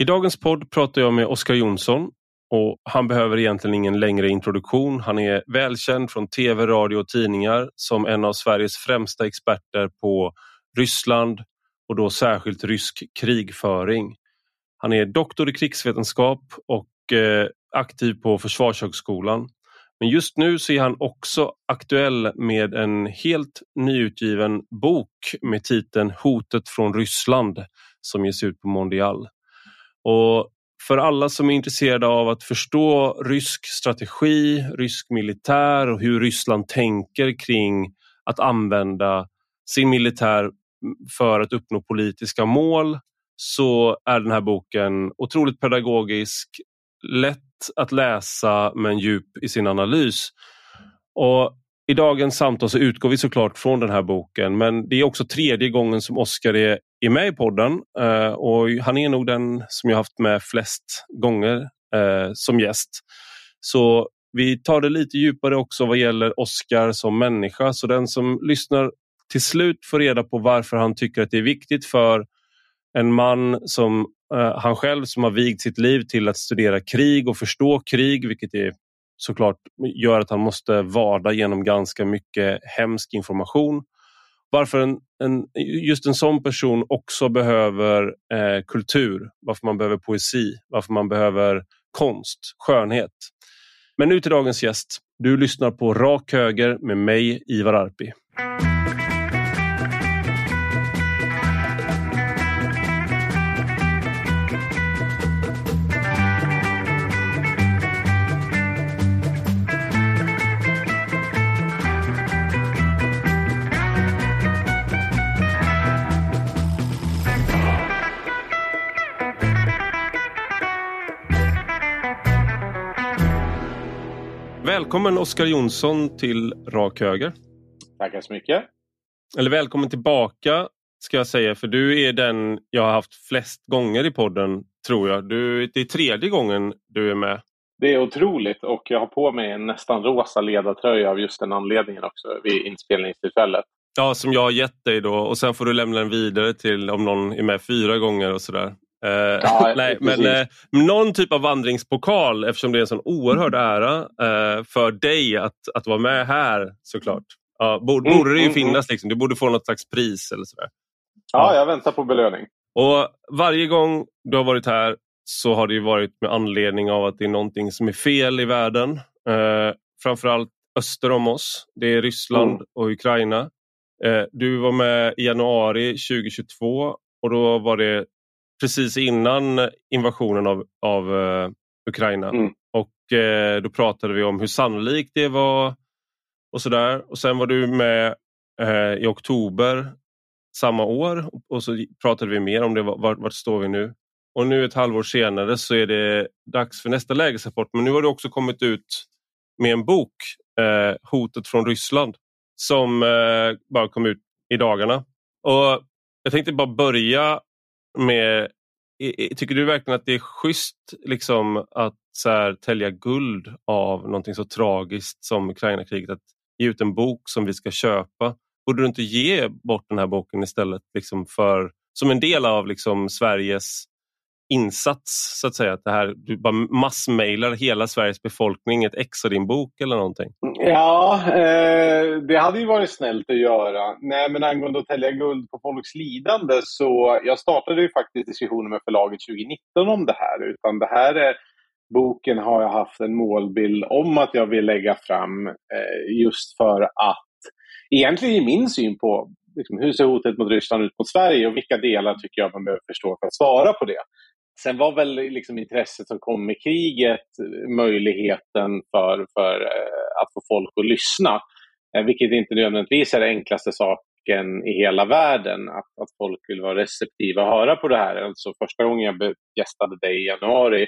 I dagens podd pratar jag med Oskar Jonsson och han behöver egentligen ingen längre introduktion. Han är välkänd från tv, radio och tidningar som en av Sveriges främsta experter på Ryssland och då särskilt rysk krigföring. Han är doktor i krigsvetenskap och eh, aktiv på Försvarshögskolan. Men just nu så är han också aktuell med en helt nyutgiven bok med titeln Hotet från Ryssland som ges ut på Mondial. Och för alla som är intresserade av att förstå rysk strategi, rysk militär och hur Ryssland tänker kring att använda sin militär för att uppnå politiska mål så är den här boken otroligt pedagogisk, lätt att läsa men djup i sin analys. Och i dagens samtal så utgår vi såklart från den här boken men det är också tredje gången som Oskar är, är med i podden eh, och han är nog den som jag haft med flest gånger eh, som gäst. Så vi tar det lite djupare också vad gäller Oskar som människa så den som lyssnar till slut får reda på varför han tycker att det är viktigt för en man som eh, han själv som har vigt sitt liv till att studera krig och förstå krig vilket är såklart gör att han måste vada genom ganska mycket hemsk information. Varför en, en, just en sån person också behöver eh, kultur, varför man behöver poesi, varför man behöver konst, skönhet. Men nu till dagens gäst. Du lyssnar på Rak Höger med mig, Ivar Arpi. Välkommen Oskar Jonsson till Rak Höger. Tackar så mycket. Eller välkommen tillbaka ska jag säga för du är den jag har haft flest gånger i podden tror jag. Du, det är tredje gången du är med. Det är otroligt och jag har på mig en nästan rosa ledartröja av just den anledningen också vid inspelningstillfället. Ja, som jag har gett dig då och sen får du lämna den vidare till om någon är med fyra gånger och sådär. Uh, ja, nej, men uh, någon typ av vandringspokal eftersom det är en sån oerhörd ära uh, för dig att, att vara med här såklart. Uh, borde, mm, borde det ju mm, finnas, mm. liksom. du borde få något slags pris eller sådär. Ja, jag väntar på belöning. Och Varje gång du har varit här så har det varit med anledning av att det är någonting som är fel i världen. Framförallt öster om oss. Det är Ryssland mm. och Ukraina. du var med i januari 2022 och då var det precis innan invasionen av, av uh, Ukraina. Mm. Och uh, Då pratade vi om hur sannolikt det var och sådär. Och sen var du med uh, i oktober samma år och så pratade vi mer om det. Vart, vart står vi nu? Och nu ett halvår senare så är det dags för nästa lägesrapport. Men nu har du också kommit ut med en bok, Hotet från Ryssland, som bara kom ut i dagarna. Och Jag tänkte bara börja med, tycker du verkligen att det är schysst liksom, att så här, tälja guld av någonting så tragiskt som Ukraina-kriget? Att ge ut en bok som vi ska köpa. Borde du inte ge bort den här boken istället liksom för, som en del av liksom, Sveriges insats så att säga? Att det här, du bara massmailar hela Sveriges befolkning ett ex av din bok eller någonting? Ja, eh, det hade ju varit snällt att göra. Nej, men angående att tälja guld på folks lidande så jag startade ju faktiskt diskussioner med förlaget 2019 om det här. Utan det här är, boken har jag haft en målbild om att jag vill lägga fram eh, just för att egentligen ge min syn på liksom, hur ser hotet mot Ryssland ut mot Sverige och vilka delar tycker jag man behöver förstå för att svara på det. Sen var väl liksom intresset som kom med kriget möjligheten för, för eh, att få folk att lyssna. Eh, vilket inte nödvändigtvis är den enklaste saken i hela världen. Att, att folk vill vara receptiva och höra på det här. Alltså första gången jag gästade dig i januari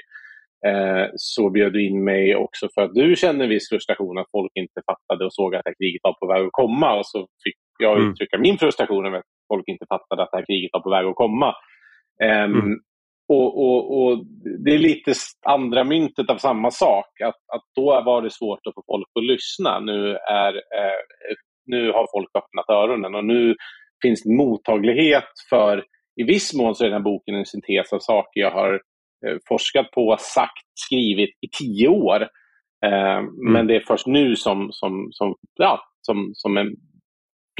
eh, så bjöd du in mig också för att du kände en viss frustration att folk inte fattade och såg att det här kriget var på väg att komma. Och så fick jag mm. uttrycka min frustration över att folk inte fattade att det här kriget var på väg att komma. Um, mm. Och, och, och, Det är lite andra myntet av samma sak. Att, att då var det svårt att få folk att lyssna. Nu, är, eh, nu har folk öppnat öronen och nu finns det mottaglighet för... I viss mån så är den här boken en syntes av saker jag har eh, forskat på, sagt, skrivit i tio år. Eh, mm. Men det är först nu som, som, som, ja, som, som en,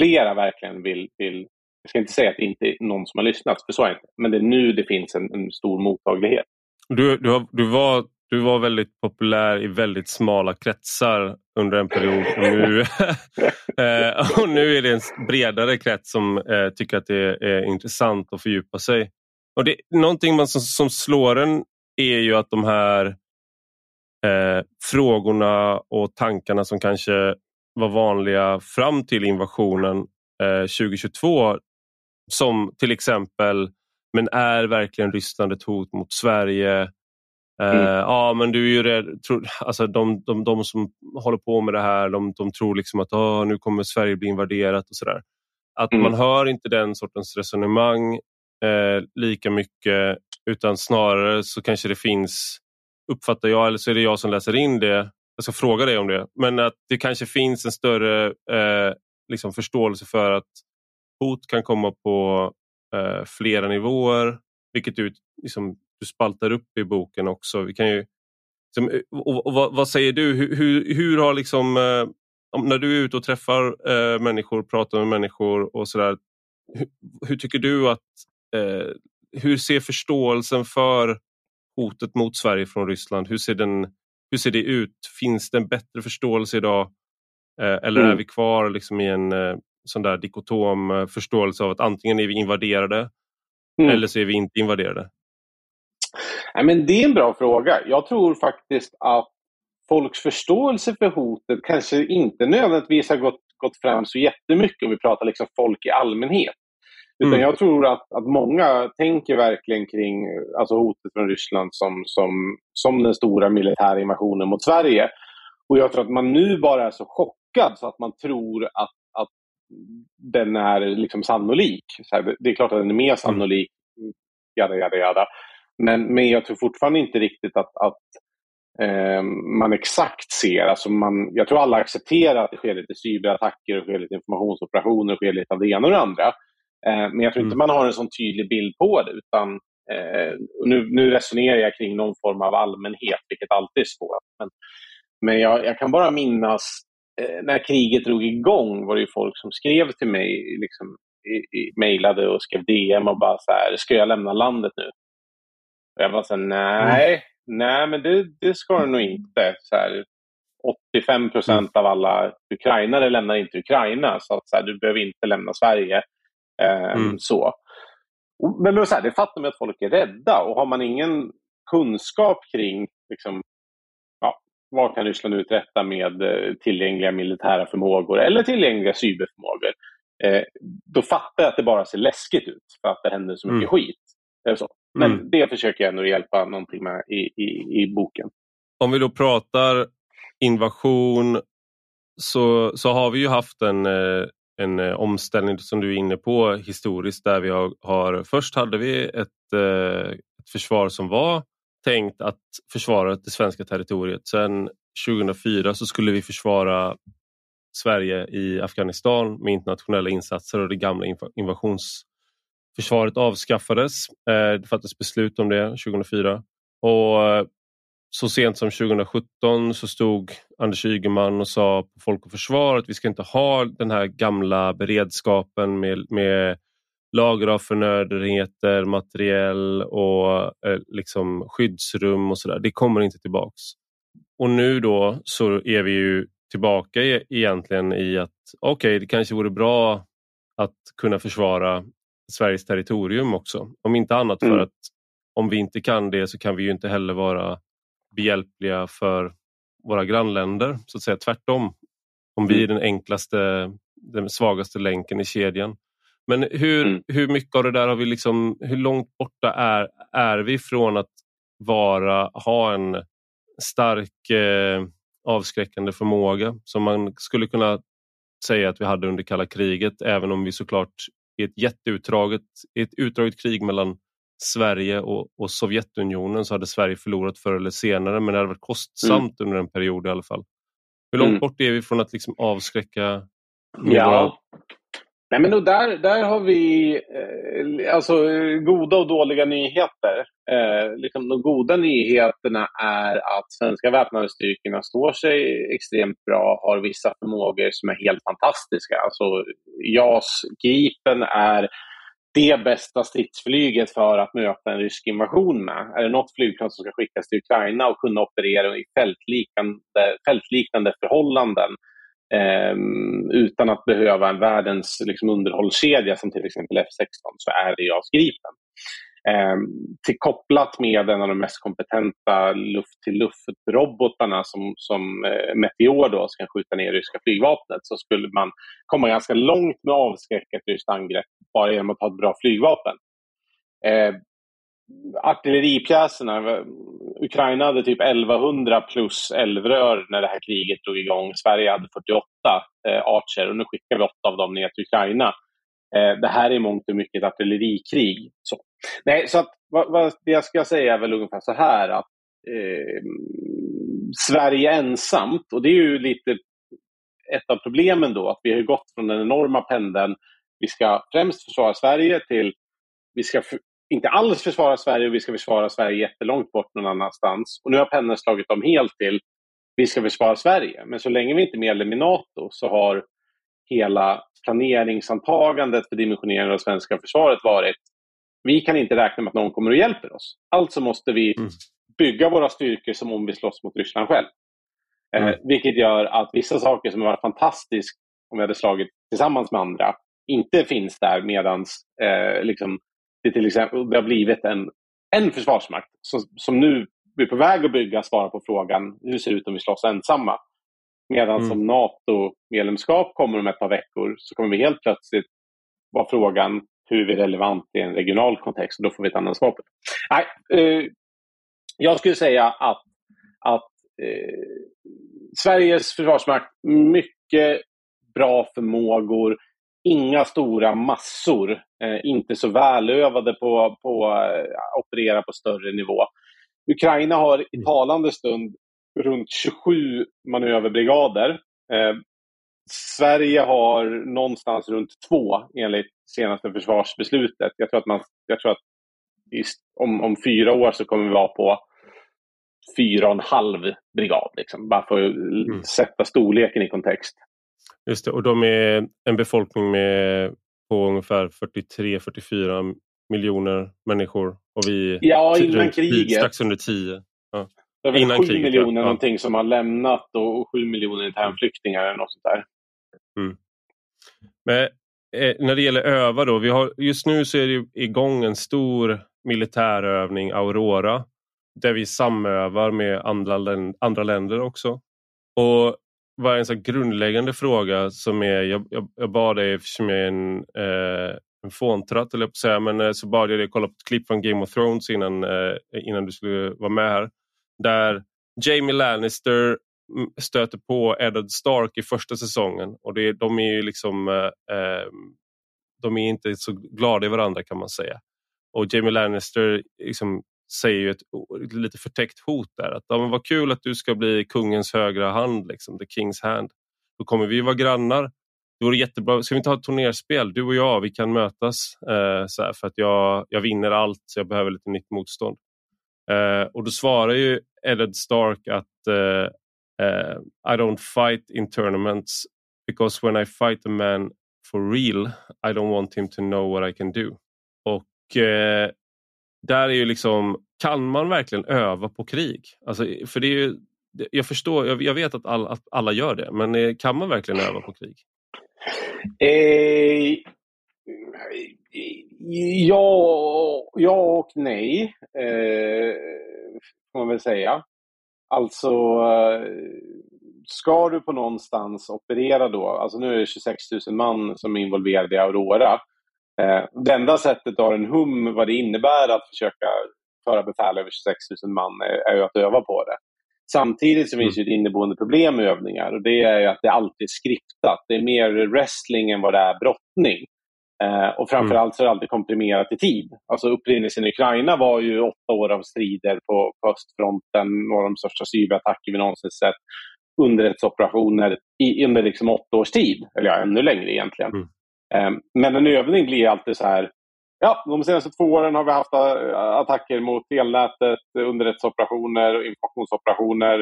flera verkligen vill, vill... Jag ska inte säga att det inte är någon som har lyssnat, för så är det inte. Men det är nu det finns en, en stor mottaglighet. Du, du, har, du, var, du var väldigt populär i väldigt smala kretsar under en period. Och nu, eh, och nu är det en bredare krets som eh, tycker att det är intressant att fördjupa sig. Och det, någonting man som, som slår en är ju att de här eh, frågorna och tankarna som kanske var vanliga fram till invasionen eh, 2022 som till exempel men är verkligen Ryssland ett hot mot Sverige? Eh, mm. ja, men du är ju rädd. Tror, alltså de, de, de som håller på med det här, de, de tror liksom att oh, nu kommer Sverige bli invaderat och sådär. Att mm. man hör inte den sortens resonemang eh, lika mycket utan snarare så kanske det finns, uppfattar jag, eller så är det jag som läser in det, jag ska fråga dig om det, men att det kanske finns en större eh, liksom förståelse för att hot kan komma på eh, flera nivåer, vilket du, liksom, du spaltar upp i boken också. Vi kan ju, liksom, eh, och, och, vad, vad, säger du? Hur, hur, hur har liksom, eh, när du är ute och träffar eh, människor, pratar med människor och sådär, hur, hur, tycker du att eh, hur ser förståelsen för hotet mot Sverige från Ryssland, hur ser, den, hur ser det ut? Finns det en bättre förståelse idag? Eh, eller mm. är vi kvar liksom i en sån där dikotom eh, förståelse av att antingen är vi invaderade mm. eller så är vi inte invaderade? Nej, men det är en bra fråga. Jag tror faktiskt att folks förståelse för hotet kanske inte nödvändigtvis har gått, gått fram så jättemycket om vi pratar liksom folk i allmänhet. Utan mm. jag tror att, att många tänker verkligen kring alltså hotet från Ryssland som, som, som den stora militära invasionen mot Sverige. Och jag tror att man nu bara är så chockad så att man tror att, att den är liksom sannolik. Här, det är klart att den är mer mm. sannolik, jada, jada, jada. Men, men jag tror fortfarande inte riktigt att, att eh, man exakt ser. Alltså man, jag tror alla accepterar att det sker lite cyberattacker, och sker lite informationsoperationer, och sker lite av det ena och det andra. Eh, men jag tror inte mm. man har en sån tydlig bild på det. utan eh, nu, nu resonerar jag kring någon form av allmänhet, vilket alltid är svårt. Men, men jag, jag kan bara minnas när kriget drog igång var det folk som skrev till mig, liksom, i, i, mejlade och skrev DM och bara så här, ska jag lämna landet nu? Och jag var så här, nej, mm. nej men det, det ska du nog inte. Så här, 85 procent av alla ukrainare lämnar inte Ukraina, så, att, så här, du behöver inte lämna Sverige. Eh, mm. så. Men det, så här, det fattar man att folk är rädda och har man ingen kunskap kring liksom, vad kan Ryssland uträtta med eh, tillgängliga militära förmågor eller tillgängliga cyberförmågor, eh, då fattar jag att det bara ser läskigt ut för att det händer så mycket mm. skit. Så. Men mm. det försöker jag ändå hjälpa någonting med i, i, i boken. Om vi då pratar invasion så, så har vi ju haft en, eh, en eh, omställning som du är inne på historiskt där vi har, har först hade vi ett, ett försvar som var tänkt att försvara det svenska territoriet. Sen 2004 så skulle vi försvara Sverige i Afghanistan med internationella insatser och det gamla invasionsförsvaret avskaffades. Eh, det fattades beslut om det 2004 och eh, så sent som 2017 så stod Anders Ygeman och sa på Folk och Försvar att vi ska inte ha den här gamla beredskapen med, med lager av förnödenheter, materiell och eh, liksom skyddsrum och sådär. Det kommer inte tillbaks. Och nu då så är vi ju tillbaka i, egentligen i att okej, okay, det kanske vore bra att kunna försvara Sveriges territorium också. Om inte annat för mm. att om vi inte kan det så kan vi ju inte heller vara behjälpliga för våra grannländer. Så att säga tvärtom. Om vi är mm. den enklaste, den svagaste länken i kedjan. Men hur, mm. hur mycket av det där har vi liksom, hur långt borta är, är vi från att vara, ha en stark eh, avskräckande förmåga som man skulle kunna säga att vi hade under kalla kriget även om vi såklart i ett jätteutdraget, ett utdraget krig mellan Sverige och, och, Sovjetunionen så hade Sverige förlorat förr eller senare men det hade varit kostsamt mm. under en period i alla fall. Hur långt mm. bort är vi från att liksom avskräcka? Ja. Nej, men där, där har vi eh, alltså, goda och dåliga nyheter. Eh, liksom, de goda nyheterna är att svenska väpnade styrkorna står sig extremt bra, har vissa förmågor som är helt fantastiska. Alltså, JAS Gripen är det bästa stridsflyget för att möta en rysk invasion med. Är det något flygplan som ska skickas till Ukraina och kunna operera i fältliknande, fältliknande förhållanden eh, utan att behöva en världens liksom, underhållskedja som till exempel F16 så är det JAS Gripen. Eh, till kopplat med en av de mest kompetenta luft-till-luft-robotarna som, som eh, Meteor då, ska skjuta ner ryska flygvapnet så skulle man komma ganska långt med att avskräcka ett ryskt angrepp bara genom att ha ett bra flygvapen. Eh, artilleripjäserna, Ukraina hade typ 1100 plus elvrör när det här kriget drog igång. Sverige hade 48 eh, Archer och nu skickar vi åtta av dem ner till Ukraina. Eh, det här är mångt och mycket ett artillerikrig. Så. Nej, så att, vad, vad det jag ska säga är väl ungefär så här att eh, Sverige ensamt, och det är ju lite ett av problemen då, att vi har gått från den enorma pendeln vi ska främst försvara Sverige till vi ska inte alls försvara Sverige och vi ska försvara Sverige jättelångt bort någon annanstans. Och nu har pendeln slagit om helt till vi ska försvara Sverige. Men så länge vi inte är medlem i NATO så har hela planeringsantagandet för dimensioneringen av det svenska försvaret varit vi kan inte räkna med att någon kommer och hjälper oss. Alltså måste vi mm. bygga våra styrkor som om vi slåss mot Ryssland själv. Eh, mm. Eh, vilket gör att vissa saker som har varit fantastiskt om vi hade slagit tillsammans med andra inte finns där medan eh, liksom, det till exempel det har blivit en, en försvarsmakt som, som nu är på väg att bygga svarar på frågan hur ser det ut om vi slåss ensamma. Medan mm. som NATO-medlemskap kommer om ett par veckor så kommer vi helt plötsligt vara frågan hur är vi relevant i en regional kontext och då får vi ett annat svar på det. Nej, eh, jag skulle säga att, att eh, Sveriges försvarsmakt mycket bra förmågor, inga stora massor, eh, inte så välövade på, på eh, operera på större nivå. Ukraina har i mm. talande stund runt 27 manöverbrigader. Eh, Sverige har någonstans runt två enligt senaste försvarsbeslutet. Jag tror att, man, jag tror att om, om fyra år så kommer vi vara på fyra och en halv brigad. Liksom, bara för att mm. sätta storleken i kontext. Just det, och de är en befolkning med på ungefär 43-44 miljoner människor och vi ja, innan kriget. strax under 10. Ja. Det är innan 7 kriget, miljoner ja. någonting som har lämnat och 7 miljoner internflyktingar eller något sånt där. Mm. Men eh, när det gäller öva då, vi har, just nu så är det igång en stor militärövning Aurora där vi samövar med andra, andra länder också. Och var en så grundläggande fråga som är, jag, jag, jag bad dig eftersom jag är en, eh, en fåntratt eller på säga, men eh, så bad jag dig kolla på ett klipp från Game of Thrones innan, eh, innan du skulle vara med här. Där Jamie Lannister mm, stöter på Eddard Stark i första säsongen och det, de är ju liksom eh, ehm, de är inte så glada i varandra kan man säga. Och Jamie Lannister liksom säger ju ett, lite förtäckt hot där. Att ja, men vad kul att du ska bli kungens högra hand, liksom, the king's hand. Då kommer vi vara grannar. Det vore jättebra. Ska vi inte ha ett turnerspel? Du och jag, vi kan mötas eh, så här, för att jag, jag vinner allt så jag behöver lite nytt motstånd. Eh, och då svarar ju Eddard Stark att eh, eh, I don't fight in tournaments because when I fight a man for real I don't want him to know what I can do. Och eh, där är ju liksom, kan man verkligen öva på krig? Alltså, för det är ju, jag förstår, jag, jag vet att alla, att alla gör det, men eh, kan man verkligen öva på krig? Eh, ja, ja och nej, eh, får man väl säga. Alltså, eh, ska du på någonstans operera då, alltså nu är det 26 000 man som är involverade i Aurora, Eh, det enda sättet att ha en hum vad det innebär att försöka föra befäl över 26 000 man är, är ju att öva på det. Samtidigt så finns det ett inneboende problem med övningar och det är att det alltid är skriptat. Det är mer wrestling än vad det är brottning. Eh, och framförallt så är det alltid komprimerat i tid. Alltså upprinnelsen i Ukraina var ju åtta år av strider på, på östfronten, några av de största cyberattacker vi någonsin sett, underrättelseoperationer i, under liksom åtta års tid, eller ja, ännu längre egentligen. Mm. Eh, men en övning blir alltid så här, ja, de senaste två åren har vi haft eh, attacker mot elnätet, underrättelseoperationer och informationsoperationer.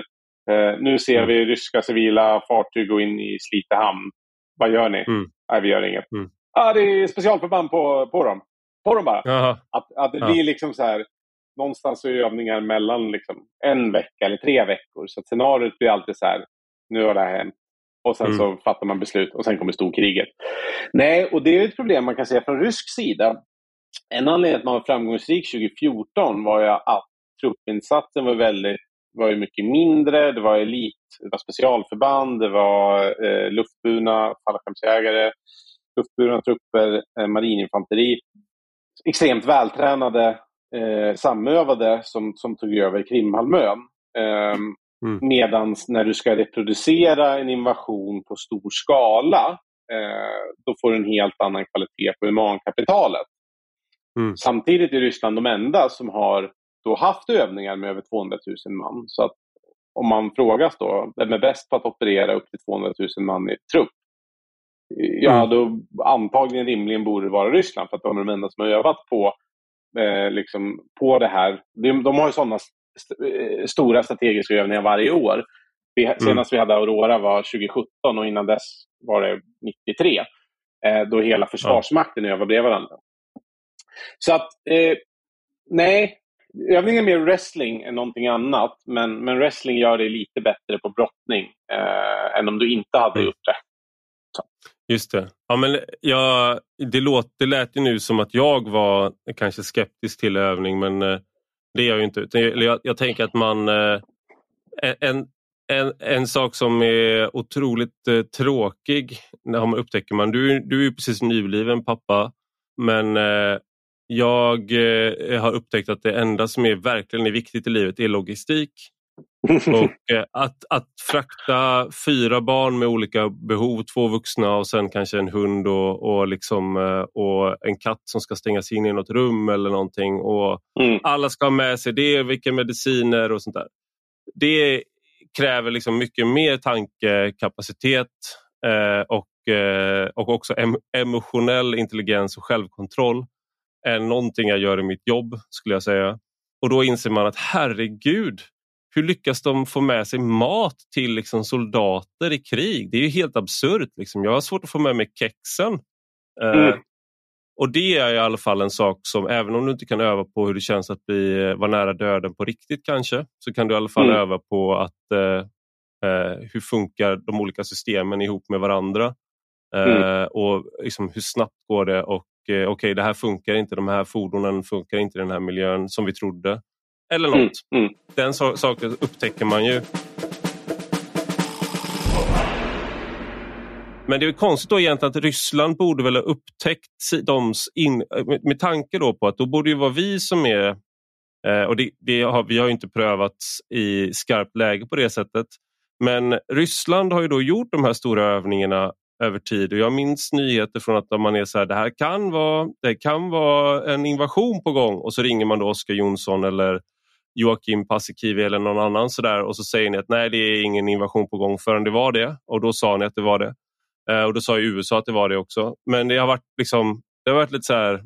Eh, nu ser vi ryska civila fartyg gå in i Slite hamn. Vad gör ni? Mm. Nej, vi gör inget. Mm. Ah, det är specialförband på, på dem. På dem bara. Att, att det blir liksom så här, någonstans är övningar mellan liksom en vecka eller tre veckor. Så scenariot blir alltid så här, nu har det här hänt. Och sen mm. så fattar man beslut och sen kommer storkriget. Nej, och det är ett problem man kan se från rysk sida. En anledning att man var framgångsrik 2014 var ju att truppinsatsen var väldigt var ju mycket mindre. Det var elit, det var specialförband, det var eh, luftburna fallskärmsjägare, luftburna trupper, eh, marininfanteri. Extremt vältränade, eh, samövade som, som tog över Krimhalvön. Eh, mm. Medan när du ska reproducera en invasion på stor skala, eh, då får du en helt annan kvalitet på humankapitalet. Mm. Samtidigt är Ryssland de enda som har då haft övningar med över 200 000 man. Så att om man frågas då, vem är bäst på att operera upp till 200 000 man i trupp? Ja, mm. då antagligen rimligen borde det vara Ryssland för att de är de enda som har övat på, eh, liksom, på det här. De, de har ju sådana st eh, stora strategiska övningar varje år. Vi, mm. Senast vi hade Aurora var 2017 och innan dess var det 93. Eh, då hela Försvarsmakten ja. övade bredvid varandra. Så att, eh, nej, övningen är mer wrestling än någonting annat. Men, men wrestling gör dig lite bättre på brottning eh, än om du inte hade mm. gjort det. Så. Just det. Ja, men jag, det, låt, det lät ju nu som att jag var kanske skeptisk till övning men eh, det gör jag ju inte. Jag, jag tänker att man... Eh, en, en, en sak som är otroligt eh, tråkig när man upptäcker man, du, du är precis nybliven pappa men eh, jag eh, har upptäckt att det enda som är verkligen är viktigt i livet är logistik och eh, att, att frakta fyra barn med olika behov, två vuxna och sen kanske en hund och, och, liksom, eh, och en katt som ska stängas in i något rum eller någonting. Och mm. Alla ska ha med sig det, vilka mediciner och sånt där. Det kräver liksom mycket mer tankekapacitet eh, och, eh, och också em emotionell intelligens och självkontroll är någonting jag gör i mitt jobb skulle jag säga. Och då inser man att herregud, hur lyckas de få med sig mat till liksom soldater i krig? Det är ju helt absurt. Liksom. Jag har svårt att få med mig kexen. Eh, mm. Uh, och det är i alla fall en sak som, även om du inte kan öva på hur det känns att bli, eh, vara nära döden på riktigt kanske, så kan du i alla fall mm. öva på att uh, uh, hur funkar de olika systemen ihop med varandra. Mm. Och liksom, hur snabbt går det och okej okay, det här funkar inte, de här fordonen funkar inte i den här miljön som vi trodde. Eller något. Mm, mm. Den so saken upptäcker man ju. Men det är konstigt då egentligen att Ryssland borde väl ha upptäckt de in, med tanke då på att då borde det vara vi som är eh, och det, det, har, vi har inte prövat i skarpt läge på det sättet. Men Ryssland har ju då gjort de här stora övningarna över tid. Och jag minns nyheter från att man är så här, det här kan vara, det kan vara en invasion på gång och så ringer man då Oskar Jonsson eller Joakim Paasikivi eller någon annan så där och så säger ni att nej det är ingen invasion på gång förrän det var det och då sa ni att det var det. Eh, och då sa USA att det var det också. Men det har varit liksom, det har varit lite så här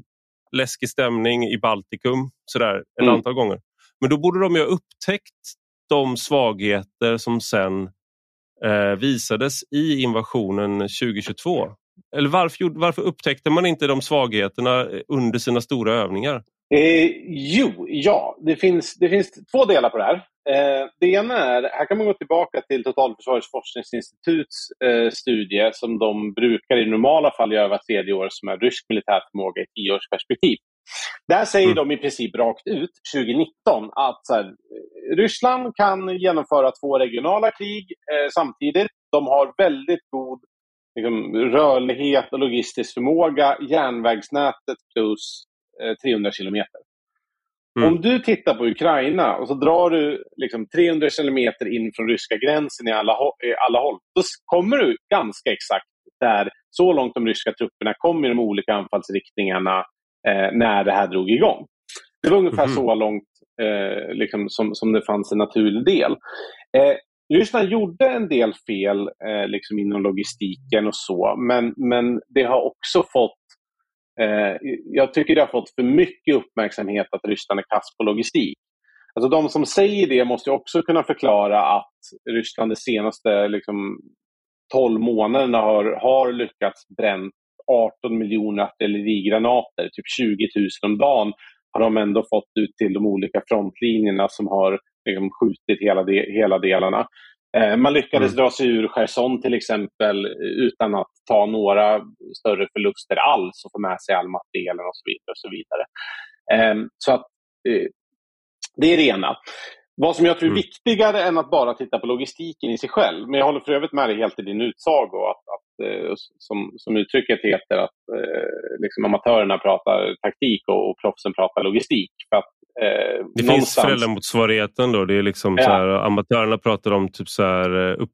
läskig stämning i Baltikum så där ett mm. antal gånger. Men då borde de ju ha upptäckt de svagheter som sen eh, visades i invasionen 2022. Eller varför, varför upptäckte man inte de svagheterna under sina stora övningar? Eh, jo, ja. Det finns, det finns två delar på det här. Eh, det ena är, här kan man gå tillbaka till Totalförsvarets forskningsinstituts eh, studie som de brukar i normala fall göra vart tredje år som är rysk militär förmåga i tioårsperspektiv. Där säger mm. de i princip rakt ut 2019 att så här, Ryssland kan genomföra två regionala krig eh, samtidigt. De har väldigt god liksom, rörlighet och logistisk förmåga. Järnvägsnätet plus eh, 300 kilometer. Mm. Om du tittar på Ukraina och så drar du liksom 300 kilometer in från ryska gränsen i alla, i alla håll, då kommer du ganska exakt där, så långt de ryska trupperna kom i de olika anfallsriktningarna eh, när det här drog igång. Det var ungefär mm. så långt eh, liksom, som, som det fanns en naturlig del. Eh, Ryssland gjorde en del fel eh, liksom inom logistiken och så, men, men det har också fått eh, Eh, jag tycker det har fått för mycket uppmärksamhet att Ryssland är kass på logistik. Alltså de som säger det måste också kunna förklara att Ryssland de senaste liksom, 12 månaderna har, har lyckats bränna 18 miljoner artillerigranater, typ 20 000 om dagen har de ändå fått ut till de olika frontlinjerna som har liksom, skjutit hela, de, hela delarna. Eh, man lyckades mm. dra sig ur Cherson till exempel utan att ta några större förluster alls och få med sig all materielen och så vidare. Och så vidare. Eh, så att, eh, det är det ena. Vad som jag tror är mm. viktigare än att bara titta på logistiken i sig själv, men jag håller för övrigt med dig helt i din utsago, att, att, eh, som, som uttrycket heter, att eh, liksom amatörerna pratar taktik och, och proffsen pratar logistik. För att, eh, det någonstans... finns föräldramotsvarigheten då, det är liksom ja. så här, amatörerna pratar om typ så här, eh, upp,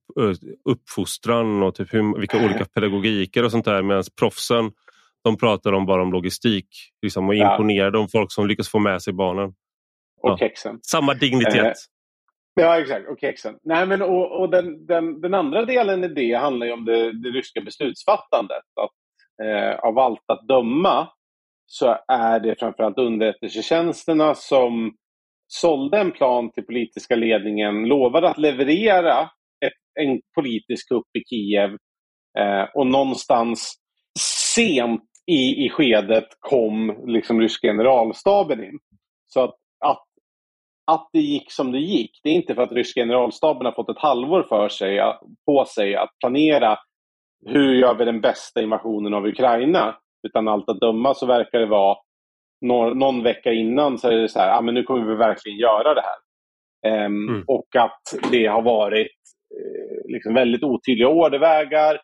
uppfostran och typ hur, vilka olika pedagogiker och sånt där, medan proffsen de pratar om bara om logistik liksom, och är ja. imponerade om folk som lyckas få med sig barnen och ja. kexen. Samma dignitet. Eh, ja, exakt. Och kexen. Nej, men, och, och den, den, den, andra delen i det handlar ju om det, det ryska beslutsfattandet. Att, eh, av allt att döma så är det framförallt underrättelsetjänsterna som sålde en plan till politiska ledningen, lovade att leverera ett, en politisk kupp i Kiev eh, och någonstans sent i, i skedet kom liksom ryska generalstaben in. Så att, att att det gick som det gick, det är inte för att ryska generalstaben har fått ett halvår för sig, på sig att planera hur gör vi den bästa invasionen av Ukraina. Utan allt att döma så verkar det vara någon, någon vecka innan så är det så här, ah, men nu kommer vi verkligen göra det här. Um, mm. Och att det har varit eh, liksom väldigt otydliga ordervägar.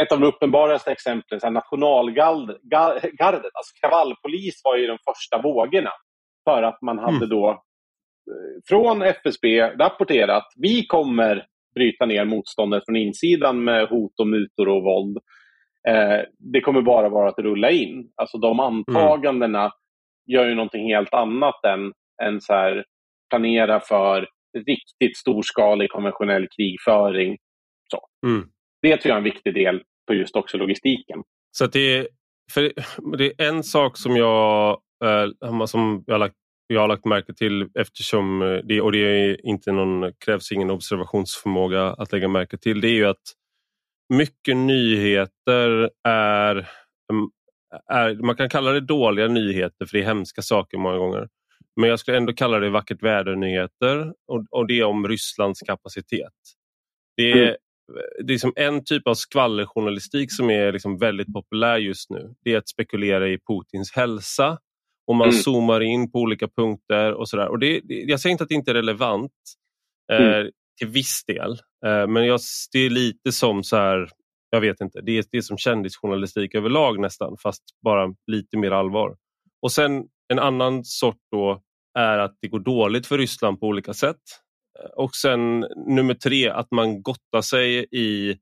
Ett av de uppenbaraste exemplen, så nationalgardet, alltså kravallpolis var ju de första vågorna. För att man hade mm. då från FSB rapporterat vi kommer bryta ner motståndet från insidan med hot och mutor och våld. Eh, det kommer bara vara att rulla in. Alltså de antagandena mm. gör ju någonting helt annat än, än så här, planera för riktigt storskalig konventionell krigföring. Så. Mm. Det tror jag är en viktig del på just också logistiken. Så det är, för det är en sak som jag, äh, som jag har lagt jag har lagt märke till eftersom eh, det, och det är inte någon, krävs ingen observationsförmåga att lägga märke till, det är ju att mycket nyheter är, mm, är, man kan kalla det dåliga nyheter för det är hemska saker många gånger. Men jag skulle ändå kalla det vackert väder-nyheter och, och det är om Rysslands kapacitet. Det är, mm. det är som en typ av skvallerjournalistik som är liksom väldigt populär just nu. Det är att spekulera i Putins hälsa och man mm. zoomar in på olika punkter och sådär. Och det, jag säger inte att det inte är relevant eh, mm. till viss del, eh, men jag, det är lite som så här, jag vet inte, det är, det är som kändisjournalistik överlag nästan, fast bara lite mer allvar. Och sen en annan sort då är att det går dåligt för Ryssland på olika sätt. Eh, och sen nummer tre, att man gottar sig i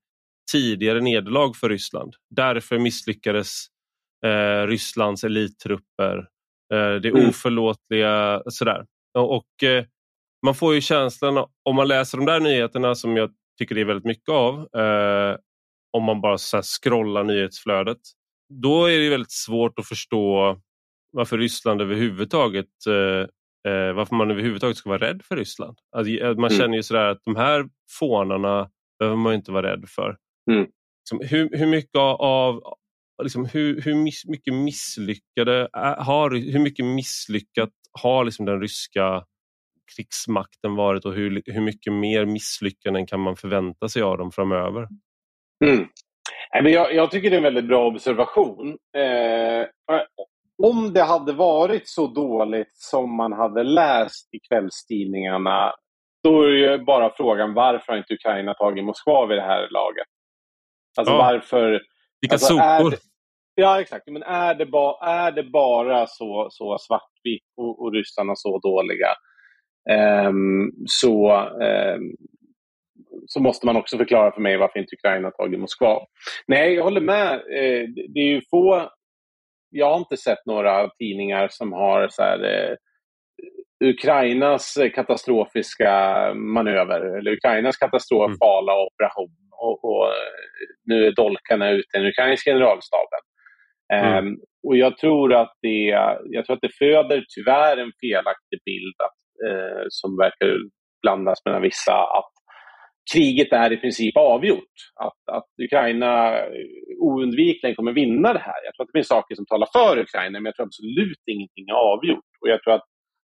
tidigare nederlag för Ryssland. Därför misslyckades eh, Rysslands elittrupper det mm. oförlåtliga sådär. Och, eh, man får ju känslan om man läser de där nyheterna som jag tycker det är väldigt mycket av. Eh, om man bara så scrollar nyhetsflödet. Då är det väldigt svårt att förstå varför Ryssland överhuvudtaget eh, varför man överhuvudtaget ska vara rädd för Ryssland. Alltså, man mm. känner ju sådär att de här fånarna behöver man inte vara rädd för. Mm. Liksom, hur, hur mycket av, liksom, hur, hur mycket misslyckade har, hur mycket misslyckat har liksom den ryska krigsmakten varit och hur, hur mycket mer misslyckanden kan man förvänta sig av dem framöver? Mm. Jag, jag tycker det är en väldigt bra observation. Eh, om det hade varit så dåligt som man hade läst i kvällstidningarna, då är det bara frågan varför har inte Ukraina tagit Moskva vid det här laget? Alltså ja. varför... Vilka alltså, sopor! Ja, exakt. Men är det, ba, är det bara så, så svartvitt och, och ryssarna så dåliga um, så, um, så måste man också förklara för mig varför inte Ukraina tagit Moskva. Nej, jag håller med. Eh, det är ju få... Jag har inte sett några tidningar som har så här, eh, Ukrainas katastrofiska manöver, eller Ukrainas katastrofala mm. operation. Och, och, nu är dolkarna ute i den ukrainska generalstaben. Mm. Um, och jag tror, att det, jag tror att det föder tyvärr en felaktig bild att, uh, som verkar blandas mellan vissa, att kriget är i princip avgjort. Att, att Ukraina oundvikligen kommer vinna det här. Jag tror att det finns saker som talar för Ukraina, men jag tror absolut ingenting är avgjort. Och jag tror att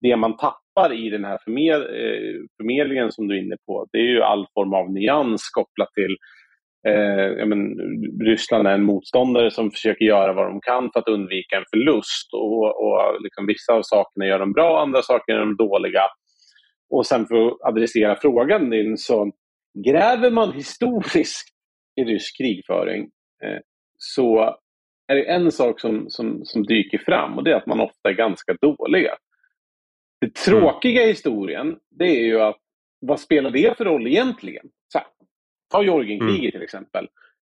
det man tappar i den här eh, förmedlingen som du är inne på, det är ju all form av nyans kopplat till eh, men, Ryssland är en motståndare som försöker göra vad de kan för att undvika en förlust. Och, och liksom, vissa av sakerna gör de bra, andra saker är de dåliga. Och sen för att adressera frågan din så gräver man historiskt i rysk krigföring eh, så är det en sak som, som, som dyker fram och det är att man ofta är ganska dåliga. Det tråkiga i historien, det är ju att vad spelar det för roll egentligen? Ta Georgienkriget mm. till exempel.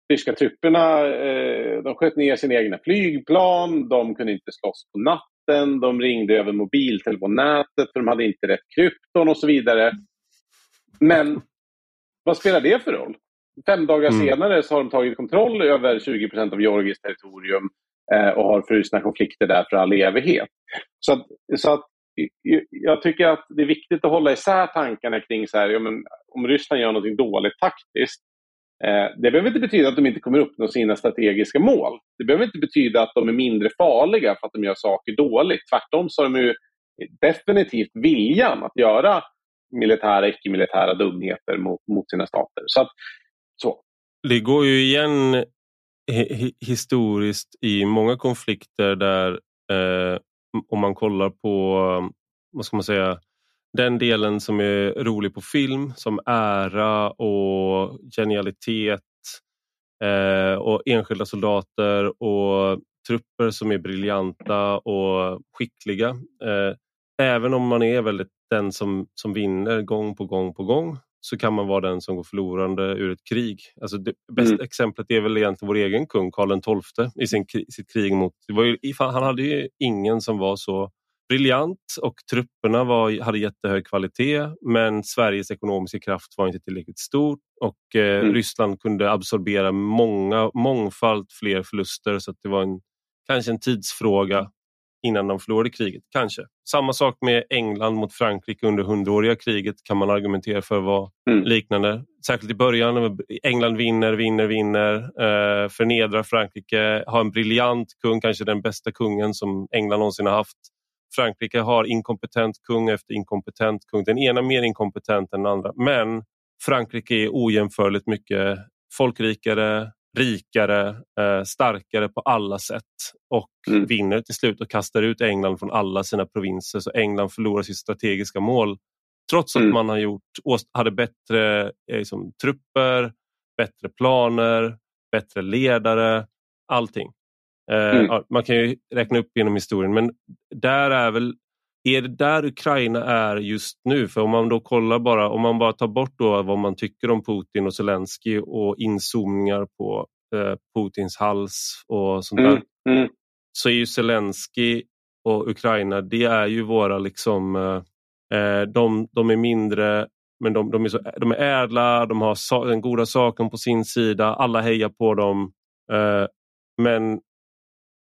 Ryska trupperna eh, de sköt ner sina egna flygplan, de kunde inte slåss på natten, de ringde över mobiltelefonnätet för de hade inte rätt krypton och så vidare. Men vad spelar det för roll? Fem dagar mm. senare så har de tagit kontroll över 20% av Georgiens territorium eh, och har frusna konflikter där för all evighet. Så att, så att jag tycker att det är viktigt att hålla isär tankarna kring så här, ja, men, om Ryssland gör något dåligt taktiskt. Eh, det behöver inte betyda att de inte kommer uppnå sina strategiska mål. Det behöver inte betyda att de är mindre farliga för att de gör saker dåligt. Tvärtom så har de ju definitivt viljan att göra militära, icke-militära dumheter mot, mot sina stater. Så, att, så. Det går ju igen historiskt i många konflikter där eh, om man kollar på, vad ska man säga, den delen som är rolig på film som ära och genialitet eh, och enskilda soldater och trupper som är briljanta och skickliga. Eh, även om man är väldigt den som, som vinner gång på gång på gång så kan man vara den som går förlorande ur ett krig. Alltså det bästa mm. exemplet är väl egentligen vår egen kung Karl XII i sin, sitt krig mot... Ju, han hade ju ingen som var så briljant och trupperna var, hade jättehög kvalitet men Sveriges ekonomiska kraft var inte tillräckligt stor och eh, mm. Ryssland kunde absorbera många, mångfald fler förluster så det var en, kanske en tidsfråga innan de förlorade kriget. Kanske. Samma sak med England mot Frankrike under hundraåriga kriget kan man argumentera för var mm. liknande. Särskilt i början. England vinner, vinner, vinner. Eh, förnedrar Frankrike. Har en briljant kung, kanske den bästa kungen som England någonsin har haft. Frankrike har inkompetent kung efter inkompetent kung. Den ena mer inkompetent än den andra. Men Frankrike är ojämförligt mycket folkrikare, rikare, eh, starkare på alla sätt och mm. vinner till slut och kastar ut England från alla sina provinser så England förlorar sitt strategiska mål trots att mm. man har gjort, hade bättre eh, liksom, trupper, bättre planer, bättre ledare, allting. Eh, mm. Man kan ju räkna upp genom historien men där är väl är det där Ukraina är just nu? För om man då kollar bara, om man bara tar bort då vad man tycker om Putin och Zelensky och inzoomningar på eh, Putins hals och sånt där. Mm, mm. Så är ju Zelensky och Ukraina, det är ju våra liksom, eh, eh de, de är mindre men de, de, är så, de är ädla, de har den goda saken på sin sida, alla hejar på dem. Eh, men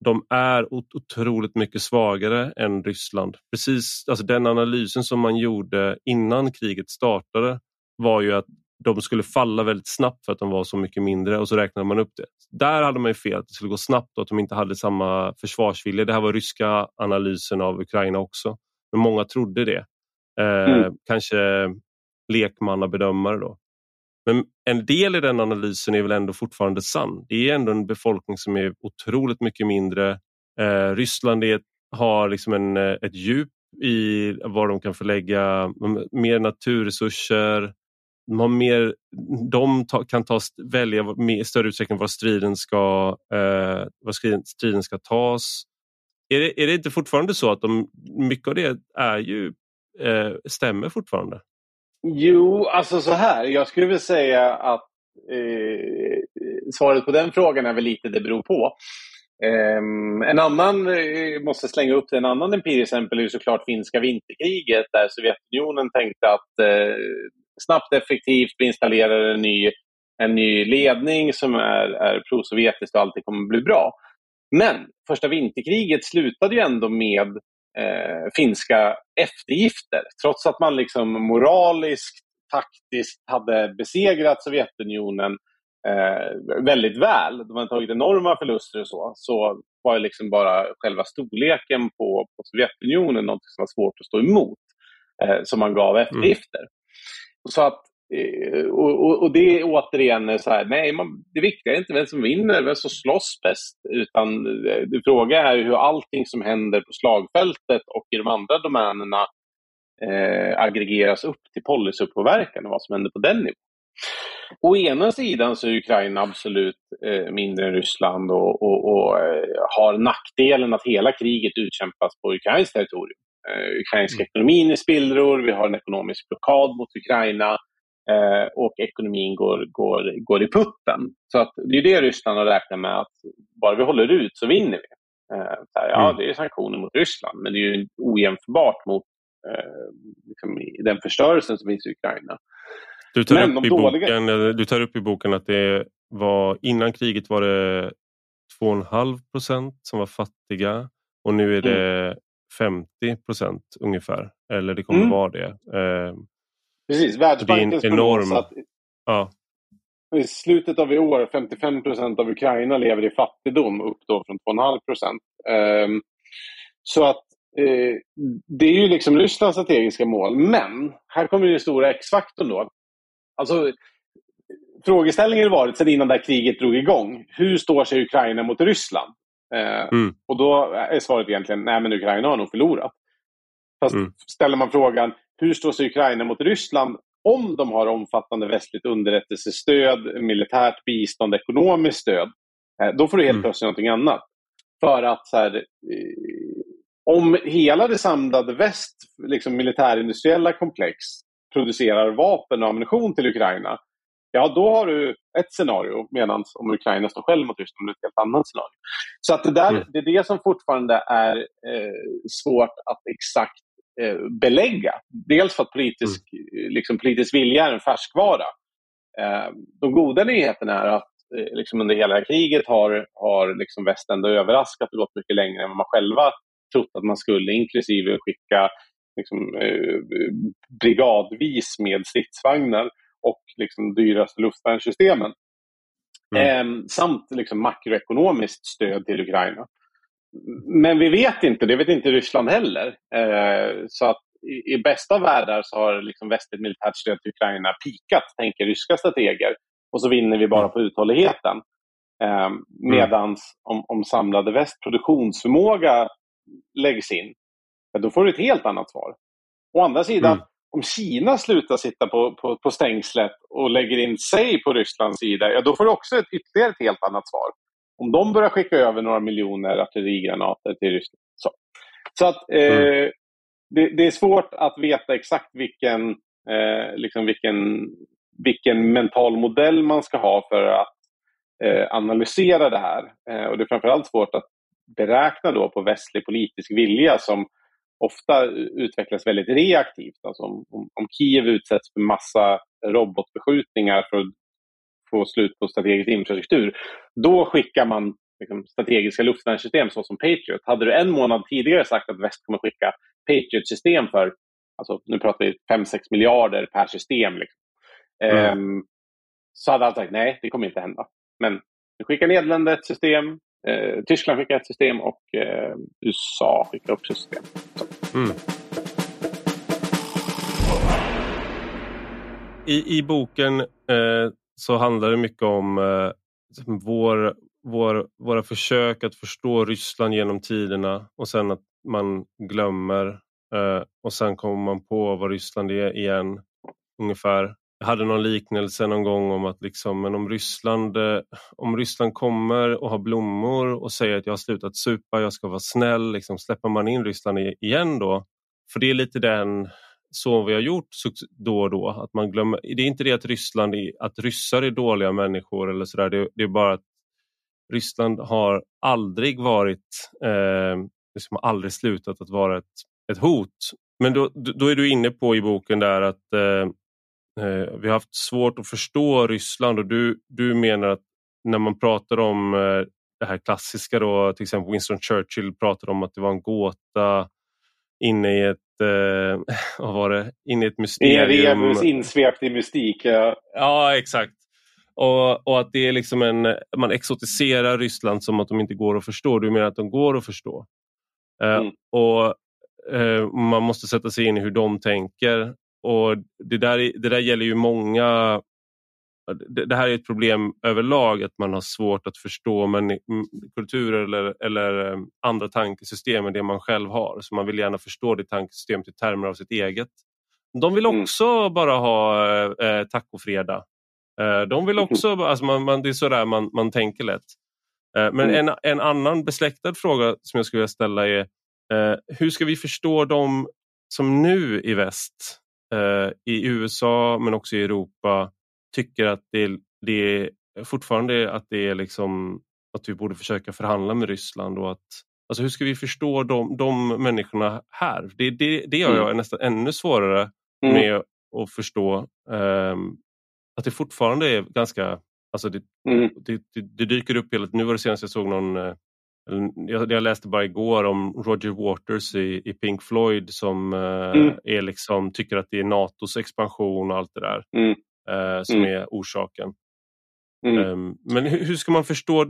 de är otroligt mycket svagare än Ryssland. Precis, alltså den analysen som man gjorde innan kriget startade var ju att de skulle falla väldigt snabbt för att de var så mycket mindre och så räknade man upp det. Där hade man ju fel, att det skulle gå snabbt och att de inte hade samma försvarsvilja. Det här var ryska analysen av Ukraina också. Men många trodde det. Eh, mm. Kanske lekmannabedömare då. Men en del i den analysen är väl ändå fortfarande sann. Det är ändå en befolkning som är otroligt mycket mindre. Eh, Ryssland är, har liksom en, eh, ett djup i var de kan förlägga mm, mer naturresurser. De, har mer, de ta, kan ta, välja i större utsträckning var striden ska, eh, var striden ska tas. Är det, är det inte fortfarande så att de, mycket av det är ju, eh, stämmer fortfarande? Jo, alltså så här. Jag skulle vilja säga att eh, svaret på den frågan är väl lite det beror på. Eh, en annan, eh, måste slänga upp en annan empirisk exempel är såklart finska vinterkriget där Sovjetunionen tänkte att eh, snabbt effektivt vi installerar en ny, en ny ledning som är, är prosovjetisk och allting kommer att bli bra. Men första vinterkriget slutade ju ändå med eh, finska eftergifter. Trots att man liksom moraliskt, taktiskt hade besegrat Sovjetunionen eh, väldigt väl. De hade tagit enorma förluster och så. Så var liksom bara själva storleken på, på Sovjetunionen något som var svårt att stå emot. Eh, som man gav mm. eftergifter. Mm. Så att och, och, och, det är återigen så här, nej, man, det viktiga är inte vem som vinner, vem som slåss bäst, utan eh, det fråga är hur allting som händer på slagfältet och i de andra domänerna eh, aggregeras upp till policypåverkan och vad som händer på den nivån. Å ena sidan så är Ukraina absolut eh, mindre än Ryssland och, och, och eh, har nackdelen att hela kriget utkämpas på ukrainskt territorium. Eh, ukrainska mm. ekonomin är spillror, vi har en ekonomisk blockad mot Ukraina eh, och ekonomin går, går, går i putten. Så att det är det Ryssland har räknat med att bara vi håller ut så vinner vi. Eh, här, ja, mm. det är sanktioner mot Ryssland, men det är ju ojämförbart mot eh, liksom, den förstörelsen som finns i Ukraina. Du tar, upp i dåliga... boken, du tar upp i boken att det var innan kriget var det 2,5 procent som var fattiga och nu är det mm. 50 procent ungefär. Eller det kommer mm. vara det. Precis, Världsbankens enorm... att ja. i slutet av i år 55 procent av Ukraina lever i fattigdom upp då från 2,5 procent. Um, så att uh, det är ju liksom Rysslands strategiska mål. Men här kommer den stora X-faktorn då. Alltså, frågeställningen har varit sedan innan det här kriget drog igång. Hur står sig Ukraina mot Ryssland? Uh, mm. Och då är svaret egentligen, nej men Ukraina har nog förlorat. Fast mm. ställer man frågan, hur står sig Ukraina mot Ryssland om de har omfattande västligt underrättelsestöd, militärt bistånd, ekonomiskt stöd? Eh, då får du helt mm. plötsligt någonting annat. För att så här, eh, om hela det samlade väst, liksom militärindustriella komplex, producerar vapen och ammunition till Ukraina, ja då har du ett scenario. Medan om Ukraina står själv mot Ryssland, ett helt annat scenario. Så att det, där, mm. det är det som fortfarande är eh, svårt att exakt belägga. Dels för att politisk, mm. liksom, politisk vilja är en färskvara. Eh, de goda nyheterna är att eh, liksom under hela kriget har, har liksom väst ändå överraskat och gått mycket längre än vad man själva trott att man skulle, inklusive skicka liksom, eh, brigadvis med stridsvagnar och liksom, dyraste luftvärnssystemen. Mm. Eh, samt liksom, makroekonomiskt stöd till Ukraina. Men vi vet inte, det vet inte Ryssland heller. Eh, så att i, i, bästa världar så har liksom västligt militärt stöd till Ukraina pikat, tänker ryska strateger. Och så vinner vi bara på uthålligheten. Eh, Medan mm. om, om samlade väst produktionsförmåga läggs in, då får du ett helt annat svar. Å andra sidan, mm. om Kina slutar sitta på, på, på stängslet och lägger in sig på Rysslands sida, ja, då får du också ett, ytterligare ett helt annat svar om de börjar skicka över några miljoner artillerigranater till Ryssland. Så, så att eh, mm. det, det, är svårt att veta exakt vilken, eh, liksom vilken, vilken mental modell man ska ha för att eh, analysera det här. Eh, och det är framförallt svårt att beräkna då på västlig politisk vilja som ofta utvecklas väldigt reaktivt. Alltså om, om, om Kiev utsätts för massa robotbeskjutningar för att få slut på strategisk infrastruktur, då skickar man liksom, strategiska luftvärnssystem såsom Patriot. Hade du en månad tidigare sagt att väst kommer skicka Patriot-system för, alltså, nu pratar vi 5-6 miljarder per system, liksom. mm. um, så hade alla sagt nej, det kommer inte hända. Men nu skickar Nederländerna ett system, eh, Tyskland skickar ett system och eh, USA skickar också system. Mm. I, I boken eh, så handlar det mycket om eh, vår, vår, våra försök att förstå Ryssland genom tiderna och sen att man glömmer eh, och sen kommer man på vad Ryssland är igen ungefär. Jag hade någon liknelse någon gång om att liksom, men om, Ryssland, eh, om Ryssland kommer och har blommor och säger att jag har slutat supa, jag ska vara snäll, liksom, släpper man in Ryssland igen då? För det är lite den som vi har gjort då och då. Att man glömmer, det är inte det att Ryssland är, att ryssar är dåliga människor eller sådär. Det, det, är bara att Ryssland har aldrig varit, eh, liksom aldrig slutat att vara ett, ett hot. Men då, då är du inne på i boken där att eh, eh, vi har haft svårt att förstå Ryssland och du, du menar att när man pratar om eh, det här klassiska då, till exempel Winston Churchill pratade om att det var en gåta inne i ett, eh, vad var det, inne i ett mysterium. Insvept i mystik. Ja, ja exakt. Och, och, att det är liksom en, man exotiserar Ryssland som att de inte går att förstå. Du menar att de går att förstå. Eh, mm. och eh, Man måste sätta sig in i hur de tänker. Och Det där, det där gäller ju många det, här är ett problem överlag att man har svårt att förstå men, kulturer eller, eller eh, andra tankesystem än det man själv har. Så man vill gärna förstå det tankesystemet i termer av sitt eget. De vill mm. också mm. bara ha eh, tacofredag. Eh, de vill mm. också, alltså man, man, det är sådär man, man tänker lätt. Eh, men mm. en, en annan besläktad fråga som jag skulle vilja ställa är eh, hur ska vi förstå dem som nu i väst, eh, i USA men också i Europa tycker att det, det är fortfarande att det är liksom att vi borde försöka förhandla med Ryssland och att Alltså hur ska vi förstå de, de människorna här? Det, det, det gör jag mm. nästan ännu svårare mm. med att förstå. Um, att det fortfarande är ganska... Alltså det, mm. det, det, det, dyker upp hela Nu var det senast jag såg någon... Eh, jag, jag läste bara igår om Roger Waters i, i Pink Floyd som uh, mm. är liksom, tycker att det är Natos expansion och allt det där. Mm eh, som mm. är orsaken. Mm. Um, men hur, ska man förstå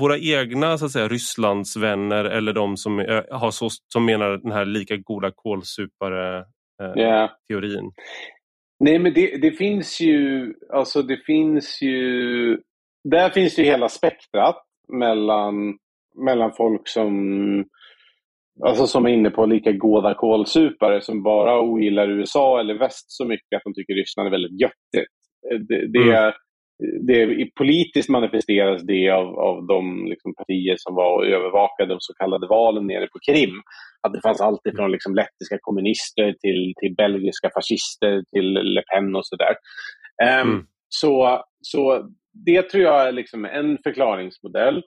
våra egna så att säga, Rysslandsvänner eller de som, är, har så, som menar den här lika goda kålsupare-teorin? Eh, yeah. Nej men det, det, finns ju, alltså det finns ju, där finns ju hela spektrat mellan, mellan folk som Alltså som är inne på lika goda kålsupare som bara ogillar USA eller väst så mycket att de tycker Ryssland är väldigt göttigt. Det, det, mm. det, politiskt manifesteras det av, av de liksom, partier som var och övervakade de så kallade valen nere på Krim. Att det fanns allt ifrån liksom, lettiska kommunister till, till belgiska fascister till Le Pen och sådär. Um, mm. så, så det tror jag är liksom en förklaringsmodell.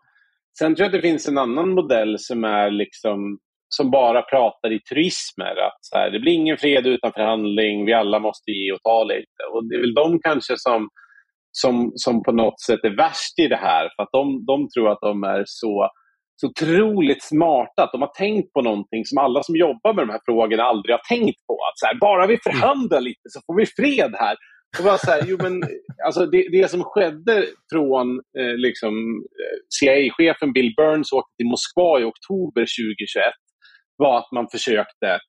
Sen tror jag att det finns en annan modell som är liksom som bara pratar i turismer. Att så här, det blir ingen fred utan förhandling, vi alla måste ge och ta lite. Och det är väl de kanske som, som, som på något sätt är värst i det här. För att de, de tror att de är så, så otroligt smarta, att de har tänkt på någonting som alla som jobbar med de här frågorna aldrig har tänkt på. Att så här, bara vi förhandlar lite så får vi fred här. Och bara så här, jo, men, alltså det, det som skedde från eh, liksom, eh, CIA-chefen Bill Burns åkte till Moskva i oktober 2021 var att man försökte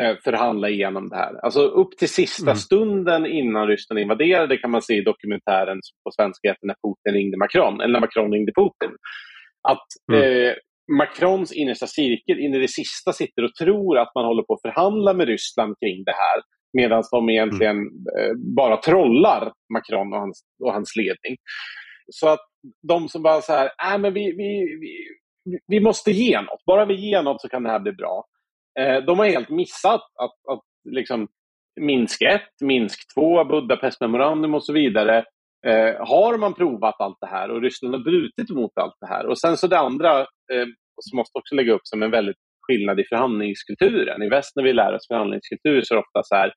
eh, förhandla igenom det här. Alltså upp till sista mm. stunden innan Ryssland invaderade kan man se i dokumentären på svenska heter När Putin ringde Macron, eller när Macron ringde Putin. Att mm. eh, Macrons innersta cirkel in i det sista sitter och tror att man håller på att förhandla med Ryssland kring det här medan de egentligen eh, bara trollar Macron och hans, och hans ledning. Så att de som bara så här, äh, men vi, vi, vi, vi måste ge något. Bara vi ger något så kan det här bli bra. Eh, de har helt missat att, att liksom, Minsk 1, Minsk 2, Budapest memorandum och så vidare. Eh, har man provat allt det här och Ryssland har brutit mot allt det här. Och sen så det andra, eh, som måste också lägga upp som en väldigt skillnad i förhandlingskulturen. I väst när vi lär oss förhandlingskultur så är det ofta så här,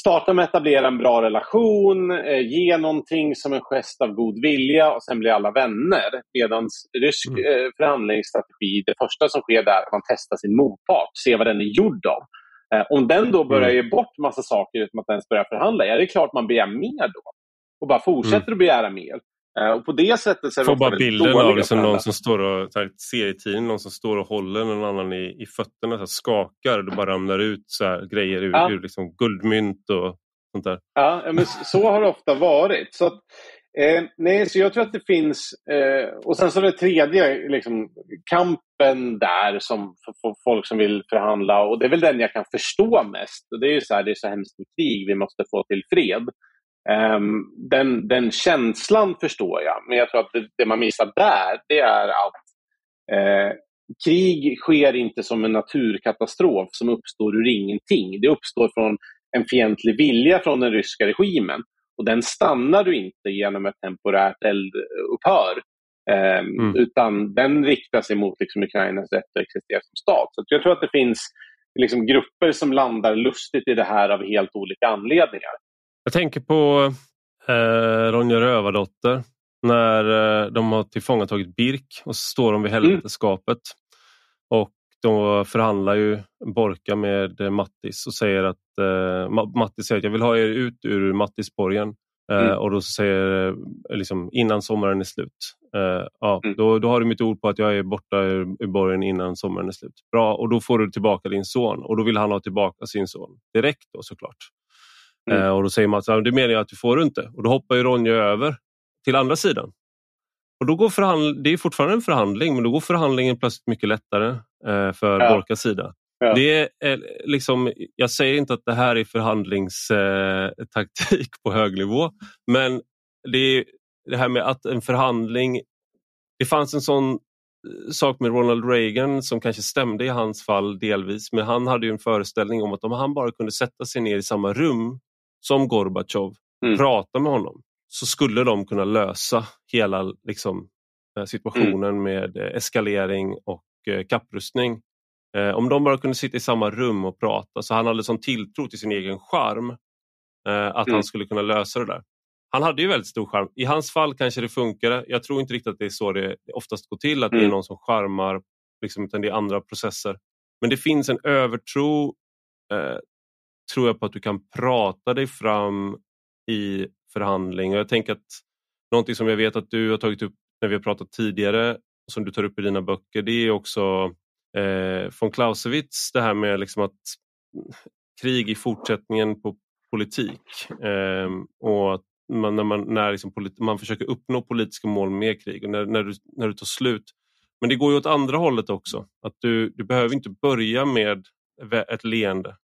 starta med att etablera en bra relation, eh, ge någonting som en gest av god vilja och sen blir alla vänner. Medan rysk mm. eh, förhandlingsstrategi, det första som sker är att man testar sin motpart, ser vad den är gjord av. Eh, om den då börjar mm. ge bort massa saker utan att ens börja förhandla, ja det är klart man begär mer då. Och bara fortsätter mm. att begära mer. Eh, och på det sättet så är Får bara bilden av liksom någon som står och, serietidning, någon som står och håller någon annan i, i fötterna, så här, skakar och det bara ramlar ut så här, grejer ur, ja. ur liksom, guldmynt och sånt där. Ja, men så har det ofta varit. Så att, eh, nej, så jag tror att det finns, eh, och sen så det tredje, liksom, kampen där som för, för, folk som vill förhandla och det är väl den jag kan förstå mest. Och det är ju så här, det är så hemskt med krig, vi måste få till fred. Um, den, den känslan förstår jag, men jag tror att det, det man missar där det är att eh, krig sker inte som en naturkatastrof som uppstår ur ingenting. Det uppstår från en fientlig vilja från den ryska regimen. Och den stannar du inte genom ett temporärt eldupphör. Eh, mm. Utan den riktar sig mot liksom, Ukrainas rätt att existera som stat. Så jag tror att det finns liksom, grupper som landar lustigt i det här av helt olika anledningar. Jag tänker på eh, Ronja Rövardotter när eh, de har tillfångatagit Birk och så står de vid mm. helveteskapet. Mm. Och då förhandlar ju Borka med Mattis och säger att eh, Mattis säger att jag vill ha er ut ur Mattisborgen. Eh, mm. och då säger eh, liksom, innan sommaren är slut. Uh, ja, mm. då, då har du mitt ord på att jag är borta ur, ur borgen innan sommaren är slut. Bra, och då får du tillbaka din son och då vill han ha tillbaka sin son direkt då såklart. Mm. Uh, och då säger Mats, det menar jag att du får inte. Och då hoppar ju Ronja över till andra sidan. Och då går förhandl- det är fortfarande en förhandling men då går förhandlingen plötsligt mycket lättare uh, för ja. Borkas sida. Ja. Det är liksom, jag säger inte att det här är förhandlingstaktik på hög nivå men det är det här med att en förhandling... Det fanns en sån eh, sak med Ronald Reagan som kanske stämde i hans fall delvis men han hade en föreställning om att om han bara kunde sätta sig ner i samma rum som Gorbatjov, mm. prata med honom så skulle de kunna lösa hela liksom, eh, situationen mm. med eh, eskalering och kapprustning. Om de bara kunde sitta i samma rum och prata så han hade sån tilltro till sin egen charm att mm. han skulle kunna lösa det där han hade ju väldigt stor charm. I hans fall kanske det funkade. Jag tror inte riktigt att det är så det oftast går till, att mm. det är mm. någon som charmar, liksom, utan det är andra processer. Men det finns en övertro, eh, tror jag, på att du kan prata dig fram i förhandling. Och jag tänker att någonting som jag vet att du har tagit upp när vi har pratat tidigare, och som du tar upp i dina böcker, det är också eh, von Clausewitz, det här med liksom att krig i fortsättningen på politik. Eh, och att man, när, man, när liksom man försöker uppnå politiska mål med krig och när, när, du, när du tar slut. Men det går ju åt andra hållet också. Att du, du behöver inte börja med ett leende.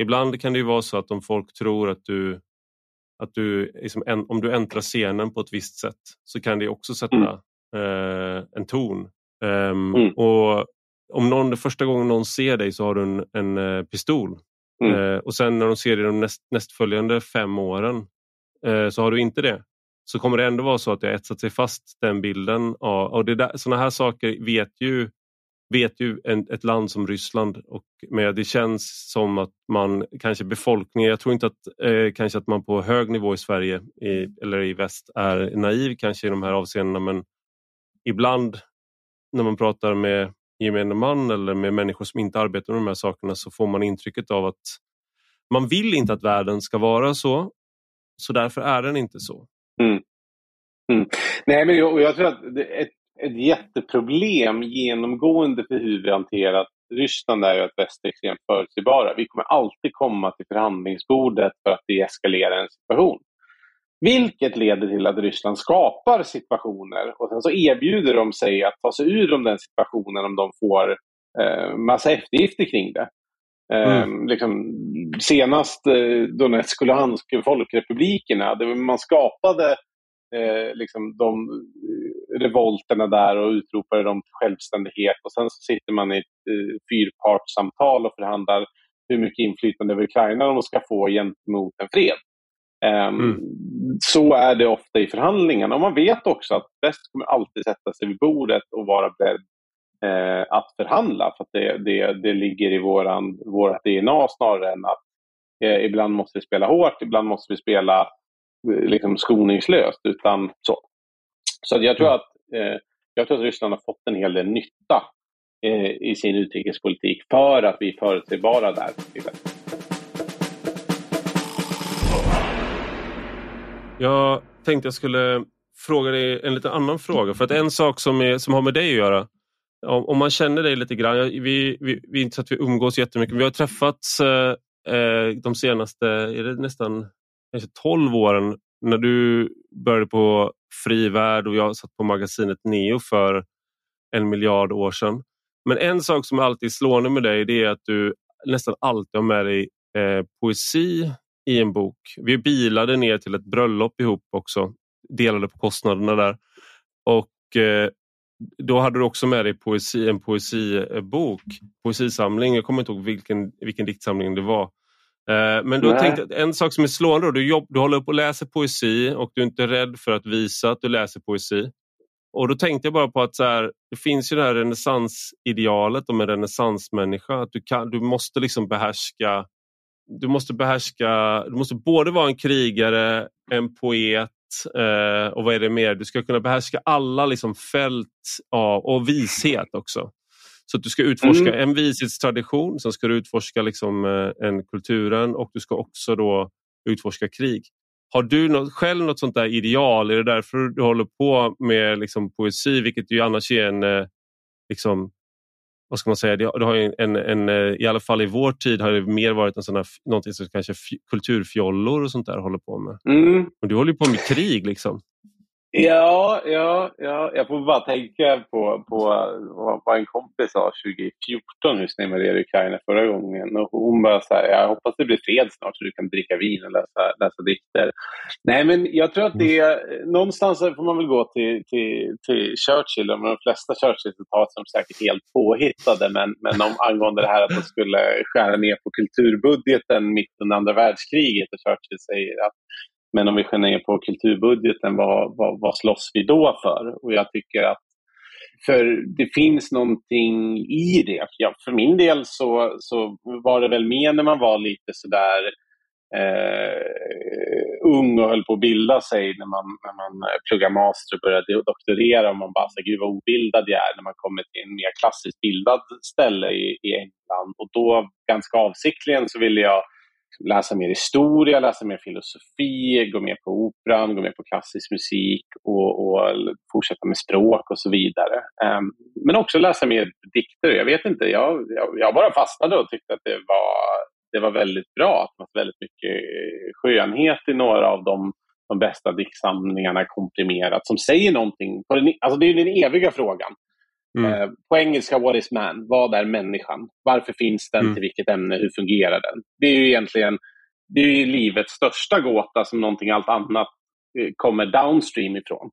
Ibland kan det ju vara så att om folk tror att du, att du liksom, en, om du äntrar scenen på ett visst sätt så kan det också sätta mm. eh, en ton. Um, mm. Och om någon, första gången någon ser dig så har du en, en uh, pistol. Mm. Uh, och sen när de ser dig de näst, nästföljande fem åren Eh, så har du inte det så kommer det ändå vara så att det har etsat sig fast den bilden. Och det där, såna här saker vet ju, vet ju en, ett land som Ryssland och med, det känns som att man kanske befolkningen, jag tror inte att eh, kanske att man på hög nivå i Sverige i, eller i väst är naiv kanske i de här avseendena men ibland när man pratar med gemene man eller med människor som inte arbetar med de här sakerna så får man intrycket av att man vill inte att världen ska vara så så därför är den inte så. Mm. Mm. Nej, men jag, jag tror att ett, ett jätteproblem genomgående för hur vi hanterat Ryssland är ju att väst är extremt förutsägbara. Vi kommer alltid komma till förhandlingsbordet för att deeskalera en situation. Vilket leder till att Ryssland skapar situationer och sen så erbjuder de sig att ta sig ur den situationen om de får eh, massa eftergifter kring det. Mm. Eh, liksom, senast eh, Donetsk och Luhansk folkrepublikerna, det, man skapade eh, liksom de eh, revolterna där och utropade dem till självständighet och sen så sitter man i ett eh, fyrpartssamtal och förhandlar hur mycket inflytande över Ukraina de ska få gentemot en fred. Um, mm. Så är det ofta i förhandlingarna. Och man vet också att väst kommer alltid sätta sig vid bordet och vara beredd eh, att förhandla. För att det, det, det ligger i våran, vårat DNA snarare än att eh, ibland måste vi spela hårt, ibland måste vi spela eh, liksom, skoningslöst. Utan så så jag, tror mm. att, Eh, jag tror att Ryssland har fått en hel del nytta eh, i sin utrikespolitik för att vi är förutsägbara där. Jag tänkte jag skulle fråga dig en lite annan fråga. För att en sak som, är, som har med dig att göra om, om man känner dig lite grann, vi, vi, vi är inte så att vi umgås jättemycket, vi har träffats eh, eh de senaste är det nästan kanske 12 åren när du började på Fri Värld och jag satt på magasinet Neo för en miljard år sedan. Men en sak som alltid är slående med dig det är att du nästan alltid har med dig eh, poesi i en bok. Vi bilade ner till ett bröllop ihop också, delade på kostnaderna där. Och eh, då hade du också med dig poesi, en poesibok, poesisamling. Jag kommer inte ihåg vilken, vilken diktsamling det var. Eh, men då tänkte en sak som är slående, då, du, jobb, du håller upp och läser poesi och du är inte rädd för att visa att du läser poesi. Och då tänkte jag bara på att så här, det finns ju det här renässansidealet om en renässansmänniska. Att du, kan, du måste liksom behärska du måste behärska, du måste både vara en krigare, en poet eh, och vad är det mer? Du ska kunna behärska alla liksom fält av, och vishet också. Så att du ska utforska mm. en vishetstradition, sen ska du utforska liksom, eh, en kulturen och du ska också då utforska krig. Har du något, själv något sånt där ideal? Är det därför du håller på med liksom, poesi, vilket ju annars är en eh, liksom, vad ska man säga, det, har en, en, en, eh, i alla fall i vår tid har det mer varit en sån här, någonting som kanske kulturfjollor och sånt där håller på med. Mm. Och du håller på med krig liksom. Ja, ja, ja, jag får bara tänka på, på vad en kompis sa 2014 just när jag var i Ukraina förra gången. Och hon bara så här, jag hoppas det blir fred snart så du kan dricka vin och läsa, läsa dikter. Nej, men jag tror att det är, någonstans får man väl gå till, till, till Churchill, och de flesta Churchill-citat som säkert helt påhittade, men, men om, angående det här att de skulle skära ner på kulturbudgeten mitt under andra världskriget och Churchill säger att men om vi skär ner på kulturbudgeten, vad, vad, vad slåss vi då för? Och jag tycker att för det finns någonting i det. Ja, för min del så, så var det väl mer när man var lite sådär eh, ung och höll på att bilda sig när man, när man pluggade master och började doktorera och man bara, så, gud vad obildad jag är när man kommer till en mer klassiskt bildad ställe i, i England. Och då ganska avsiktligen så ville jag läsa mer historia, läsa mer filosofi, gå mer på operan, gå mer på klassisk musik och, och fortsätta med språk och så vidare. Um, men också läsa mer dikter. Jag vet inte, jag, jag, jag, bara fastnade och tyckte att det var, det var väldigt bra. Att det var väldigt mycket skönhet i några av de, de bästa diktsamlingarna komprimerat som säger någonting. På den, alltså det är den eviga frågan. Mm. Eh, på engelska, what is man? Vad är människan? Varför finns den? Mm. Till vilket ämne? Hur fungerar den? Det är ju egentligen det är livets största gåta som någonting allt annat eh, kommer downstream ifrån.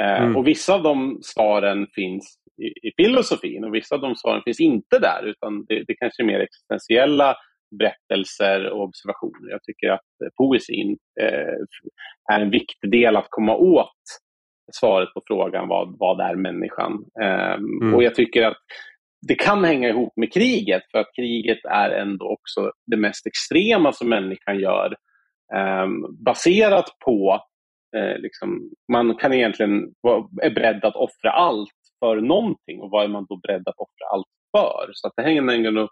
Eh, mm. Och Vissa av de svaren finns i, i, filosofin och vissa av de svaren finns inte där utan det, det kanske är mer existentiella berättelser och observationer. Jag tycker att poesin eh, är en viktig del att komma åt svaret på frågan vad, vad är människan? Um, mm. Och jag tycker att det kan hänga ihop med kriget för att kriget är ändå också det mest extrema som människan gör. Um, baserat på, uh, liksom, man kan egentligen vara är beredd att offra allt för någonting och vad är man då beredd att offra allt för? Så att det hänger nog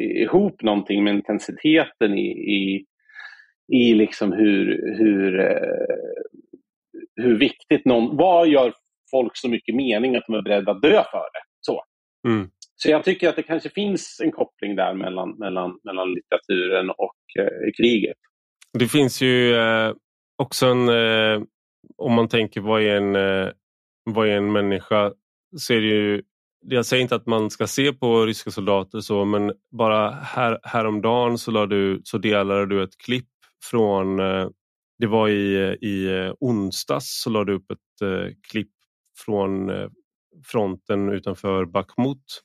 ihop någonting med intensiteten i, i, i liksom hur, hur uh, hur viktigt någon... Vad gör folk så mycket mening att de är beredda att dö för det? Så. Mm. Så jag tycker att det kanske finns en koppling där mellan, mellan, mellan litteraturen och eh, kriget. Det finns ju eh, också en... Eh, om man tänker vad är en, eh, vad är en människa så är det ju jag säger inte att man ska se på ryska soldater så men bara här, häromdagen så, du, så delade du ett klipp från eh, det var i, i eh, onsdags så lade upp ett eh, klipp från eh, fronten utanför Bakhmut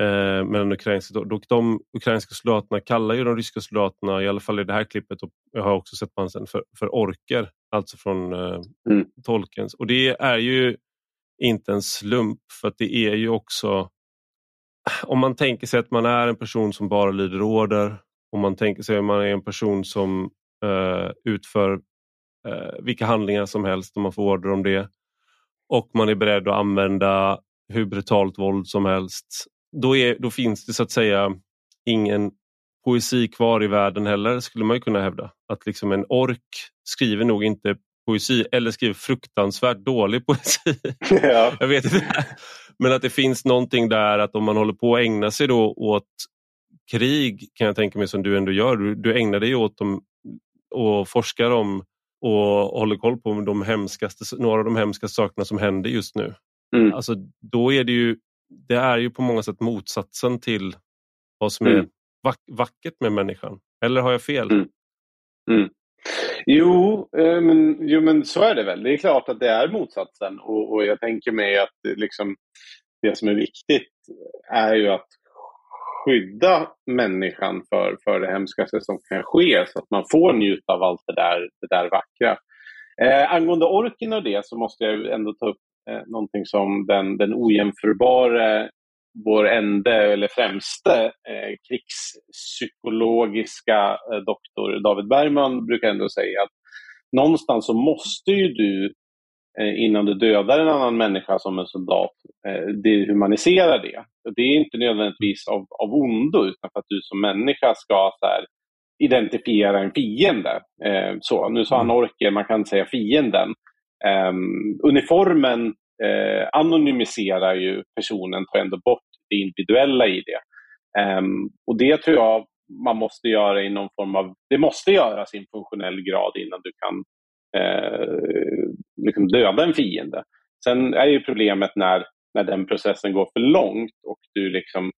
eh, mellan ukrainska, och de ukrainska soldaterna kallar ju de ryska soldaterna, i alla fall i det här klippet, och jag har också sett man sen, för, för orker, alltså från eh, mm. Tolkens. Och det är ju inte en slump för att det är ju också om man tänker sig att man är en person som bara lyder order, om man tänker sig att man är en person som uh, utför uh, vilka handlingar som helst om man får order om det och man är beredd att använda hur brutalt våld som helst. Då, är, då finns det så att säga ingen poesi kvar i världen heller skulle man kunna hävda. Att liksom en ork skriver nog inte poesi eller skriver fruktansvärt dålig poesi. Ja. jag vet inte. Men att det finns någonting där att om man håller på att ägna sig då åt krig kan jag tänka mig som du ändå gör. Du, du ägnar dig åt de och forskar om och håller koll på de hemskaste, några av de hemskaste sakerna som händer just nu. Mm. Alltså, då är det ju det är ju på många sätt motsatsen till vad som mm. är vack, vackert med människan. Eller har jag fel? Mm. Mm. Jo, eh, men, jo, men så är det väl. Det är klart att det är motsatsen och, och jag tänker mig att liksom, det som är viktigt är ju att skydda människan för, för det hemskaste som kan ske så att man får njuta av allt det där, det där vackra. Eh, angående orken och det så måste jag ändå ta upp eh, någonting som den, den ojämförbara, vår ende eller främste eh, krigspsykologiska eh, doktor David Bergman brukar ändå säga att någonstans så måste ju du innan du dödar en annan människa som en soldat, eh, dehumanisera det. Det är inte nödvändigtvis av, av ondo utan för att du som människa ska så här, identifiera en fiende. Eh, så, nu sa han mm. orker, man kan säga fienden. Eh, uniformen eh, anonymiserar ju personen, tar ändå bort det individuella i det. Eh, och det tror jag man måste göra i någon form av, det måste göras i en funktionell grad innan du kan eh, liksom döda en fiende. Sen är ju problemet när, när den processen går för långt och du liksom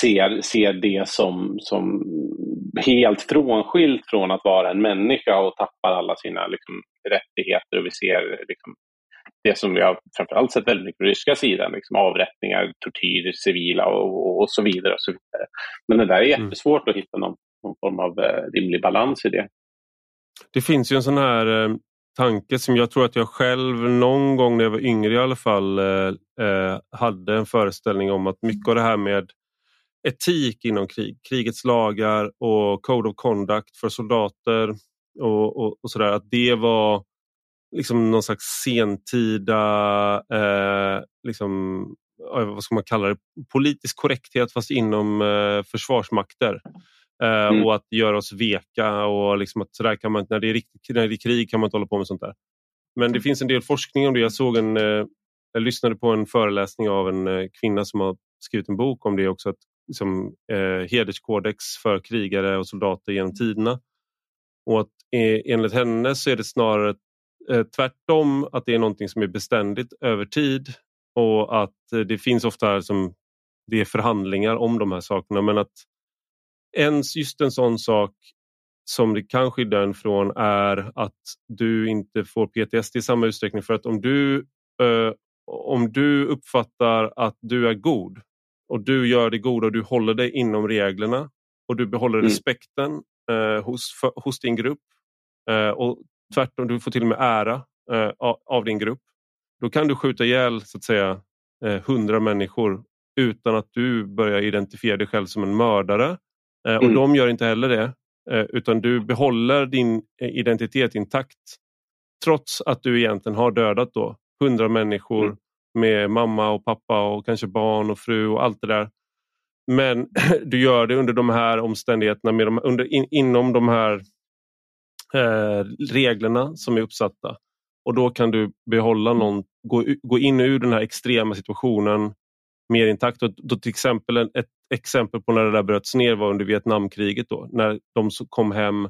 ser, ser det som, som helt frånskilt från att vara en människa och tappar alla sina liksom, rättigheter. Och vi ser liksom, det som vi har framförallt sett väldigt mycket på ryska sidan, liksom avrättningar, tortyr, civila och, och, så vidare. och så vidare. Men det där är mm. jättesvårt mm. att hitta någon, någon form av eh, rimlig balans i det. Det finns ju en sån här eh, tanke som jag tror att jag själv någon gång när jag var yngre i alla fall eh, eh, hade en föreställning om att mycket av det här med etik inom krig, krigets lagar och code of conduct för soldater och, och, och sådär, att det var liksom någon slags sentida, eh, liksom, eh, vad ska man kalla det, politisk korrekthet fast inom eh, försvarsmakter. Eh, mm. Och att göra oss veka och liksom att sådär kan man, när, det är riktigt, när det är krig kan man inte hålla på med sånt där. Men det mm. finns en del forskning om det. Jag såg en, eh, jag lyssnade på en föreläsning av en eh, kvinna som har skrivit en bok om det också. Att liksom, eh, hederskodex för krigare och soldater genom tiderna. Och att eh, enligt henne så är det snarare eh, tvärtom att det är någonting som är beständigt över tid och att eh, det finns ofta som det är förhandlingar om de här sakerna men att ens just en sån sak som det kan skydda en från är att du inte får PTSD i samma utsträckning för att om du, eh, om du uppfattar att du är god och du gör det goda och du håller dig inom reglerna och du behåller mm. respekten eh, hos, för, hos din grupp eh, och tvärtom, du får till och med ära eh, av, din grupp. Då kan du skjuta ihjäl så att säga eh, hundra människor utan att du börjar identifiera dig själv som en mördare. Eh, och mm. de gör inte heller det eh, utan du behåller din identitet intakt trots att du egentligen har dödat då hundra människor mm med mamma och pappa och kanske barn och fru och allt det där. Men du gör det under de här omständigheterna, med de, under, in, inom de här eh, reglerna som är uppsatta. Och då kan du behålla någon, gå, gå in ur den här extrema situationen mer intakt. Och då till exempel ett exempel på när det där bröts ner var under Vietnamkriget då, när de kom hem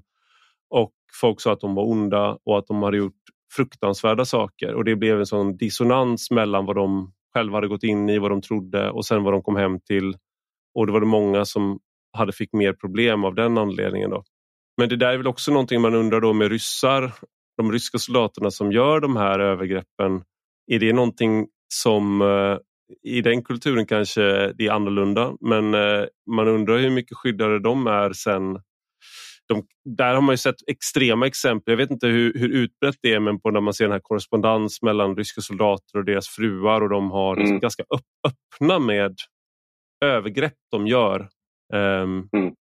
och folk sa att de var onda och att de hade gjort fruktansvärda saker och det blev en sån dissonans mellan vad de själva hade gått in i, vad de trodde och sen vad de kom hem till. Och det var det många som hade fick mer problem av den anledningen. Då. Men det där är väl också någonting man undrar då med ryssar, de ryska soldaterna som gör de här övergreppen. Är det någonting som eh, i den kulturen kanske det är annorlunda men eh, man undrar hur mycket skyddade de är sen de, där har man ju sett extrema exempel. Jag vet inte hur, hur utbrett det är men på när man ser den här korrespondens mellan ryska soldater och deras fruar och de har liksom mm. ganska upp, öppna med övergrepp de gör. Um, mm.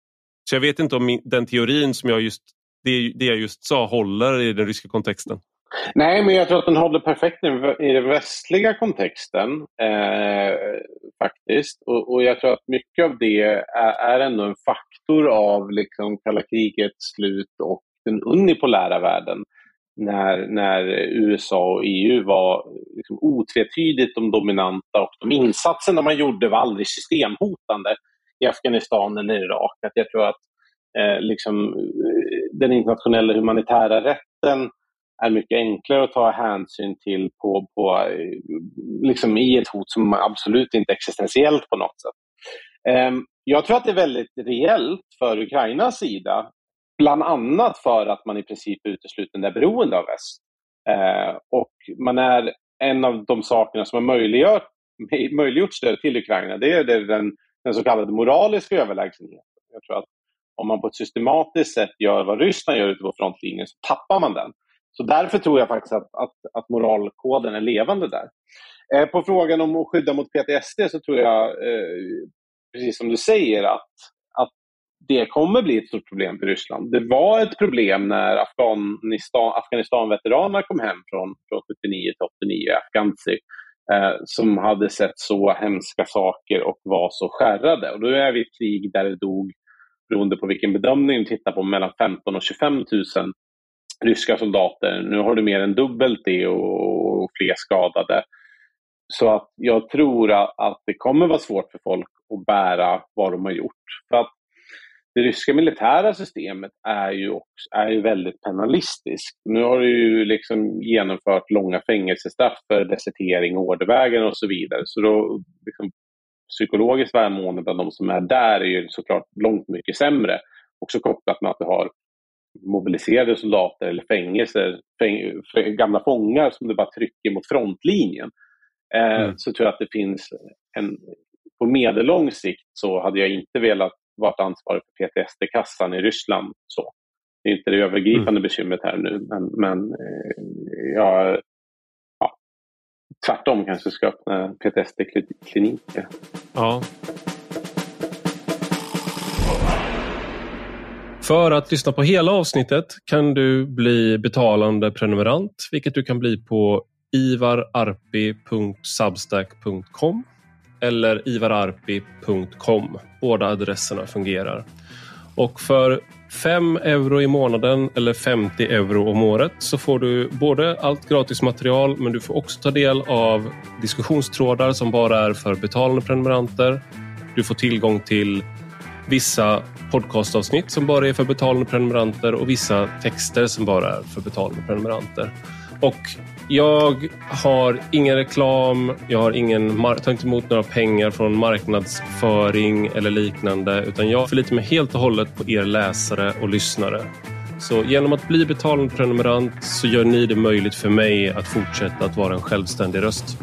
Så jag vet inte om den teorin som jag just det, det jag just sa håller i den ryska kontexten. Nej, men jag tror att den håller perfekt i den västliga kontexten eh, faktiskt. Och, och, jag tror att mycket av det är, är ändå en faktor av liksom kalla krigets slut och den unipolära världen. När, när USA och EU var liksom otvetydigt de dominanta och de insatserna man gjorde var aldrig systemhotande i Afghanistan eller Irak. Att jag tror att eh, liksom, eh, den internationella humanitära rätten är mycket enklare att ta hänsyn till på, på, eh, liksom i ett hot som absolut inte är existentiellt på något sätt. Ehm, jag tror att det är väldigt reellt för Ukrainas sida, bland annat för att man i princip uteslutande är beroende av väst. Ehm, och man är en av de sakerna som har möjliggjort, möjliggjort stöd till Ukraina, det är den, den så kallade moraliska överlägsenheten. Jag tror att om man på ett systematiskt sätt gör vad Ryssland gör ute på frontlinjen så tappar man den. Så därför tror jag faktiskt att, att, att moralkoden är levande där. Eh, på frågan om att skydda mot PTSD så tror jag, eh, precis som du säger, att, att det kommer bli ett stort problem för Ryssland. Det var ett problem när Afghanistan, Afghanistan-veteranerna kom hem från, från 79 till 89, i eh, som hade sett så hemska saker och var så skärrade. Och då är vi i ett krig där det dog, beroende på vilken bedömning du tittar på, mellan 15 och 25 000 ryska soldater. Nu har du mer än dubbelt det och, och fler skadade. Så att jag tror att, det kommer vara svårt för folk att bära vad de har gjort. För att det ryska militära systemet är ju, också, är ju väldigt penalistiskt. Nu har det ju liksom genomfört långa fängelsestraff för desertering, ordervägen och så vidare. Så då, liksom, psykologiskt välmående bland de som är där är ju såklart långt mycket sämre. Också kopplat med att du har mobiliserade soldater eller fängelser, fäng, gamla fångar som du bara trycker mot frontlinjen. Eh, mm. Så tror jag att det finns en, på medellång sikt så hade jag inte velat vara ansvarig för PTSD-kassan i Ryssland. Så. Det är inte det övergripande mm. bekymret här nu, men, men eh, jag, ja, tvärtom kanske ska öppna PTSD-kliniker. Ja. För att lyssna på hela avsnittet kan du bli betalande prenumerant, vilket du kan bli på ivararpi.substack.com eller ivararpi.com. Båda adresserna fungerar. Och för 5 euro i månaden eller 50 euro om året så får du både allt gratis material men du får också ta del av diskussionstrådar som bara är för betalande prenumeranter. Du får tillgång till vissa podcastavsnitt som bara är för betalande prenumeranter och vissa texter som bara är för betalande prenumeranter. Och jag har ingen reklam, jag har ingen, tar inte emot några pengar från marknadsföring eller liknande utan jag förlitar mig helt och hållet på er läsare och lyssnare. Så genom att bli betalande prenumerant så gör ni det möjligt för mig att fortsätta att vara en självständig röst.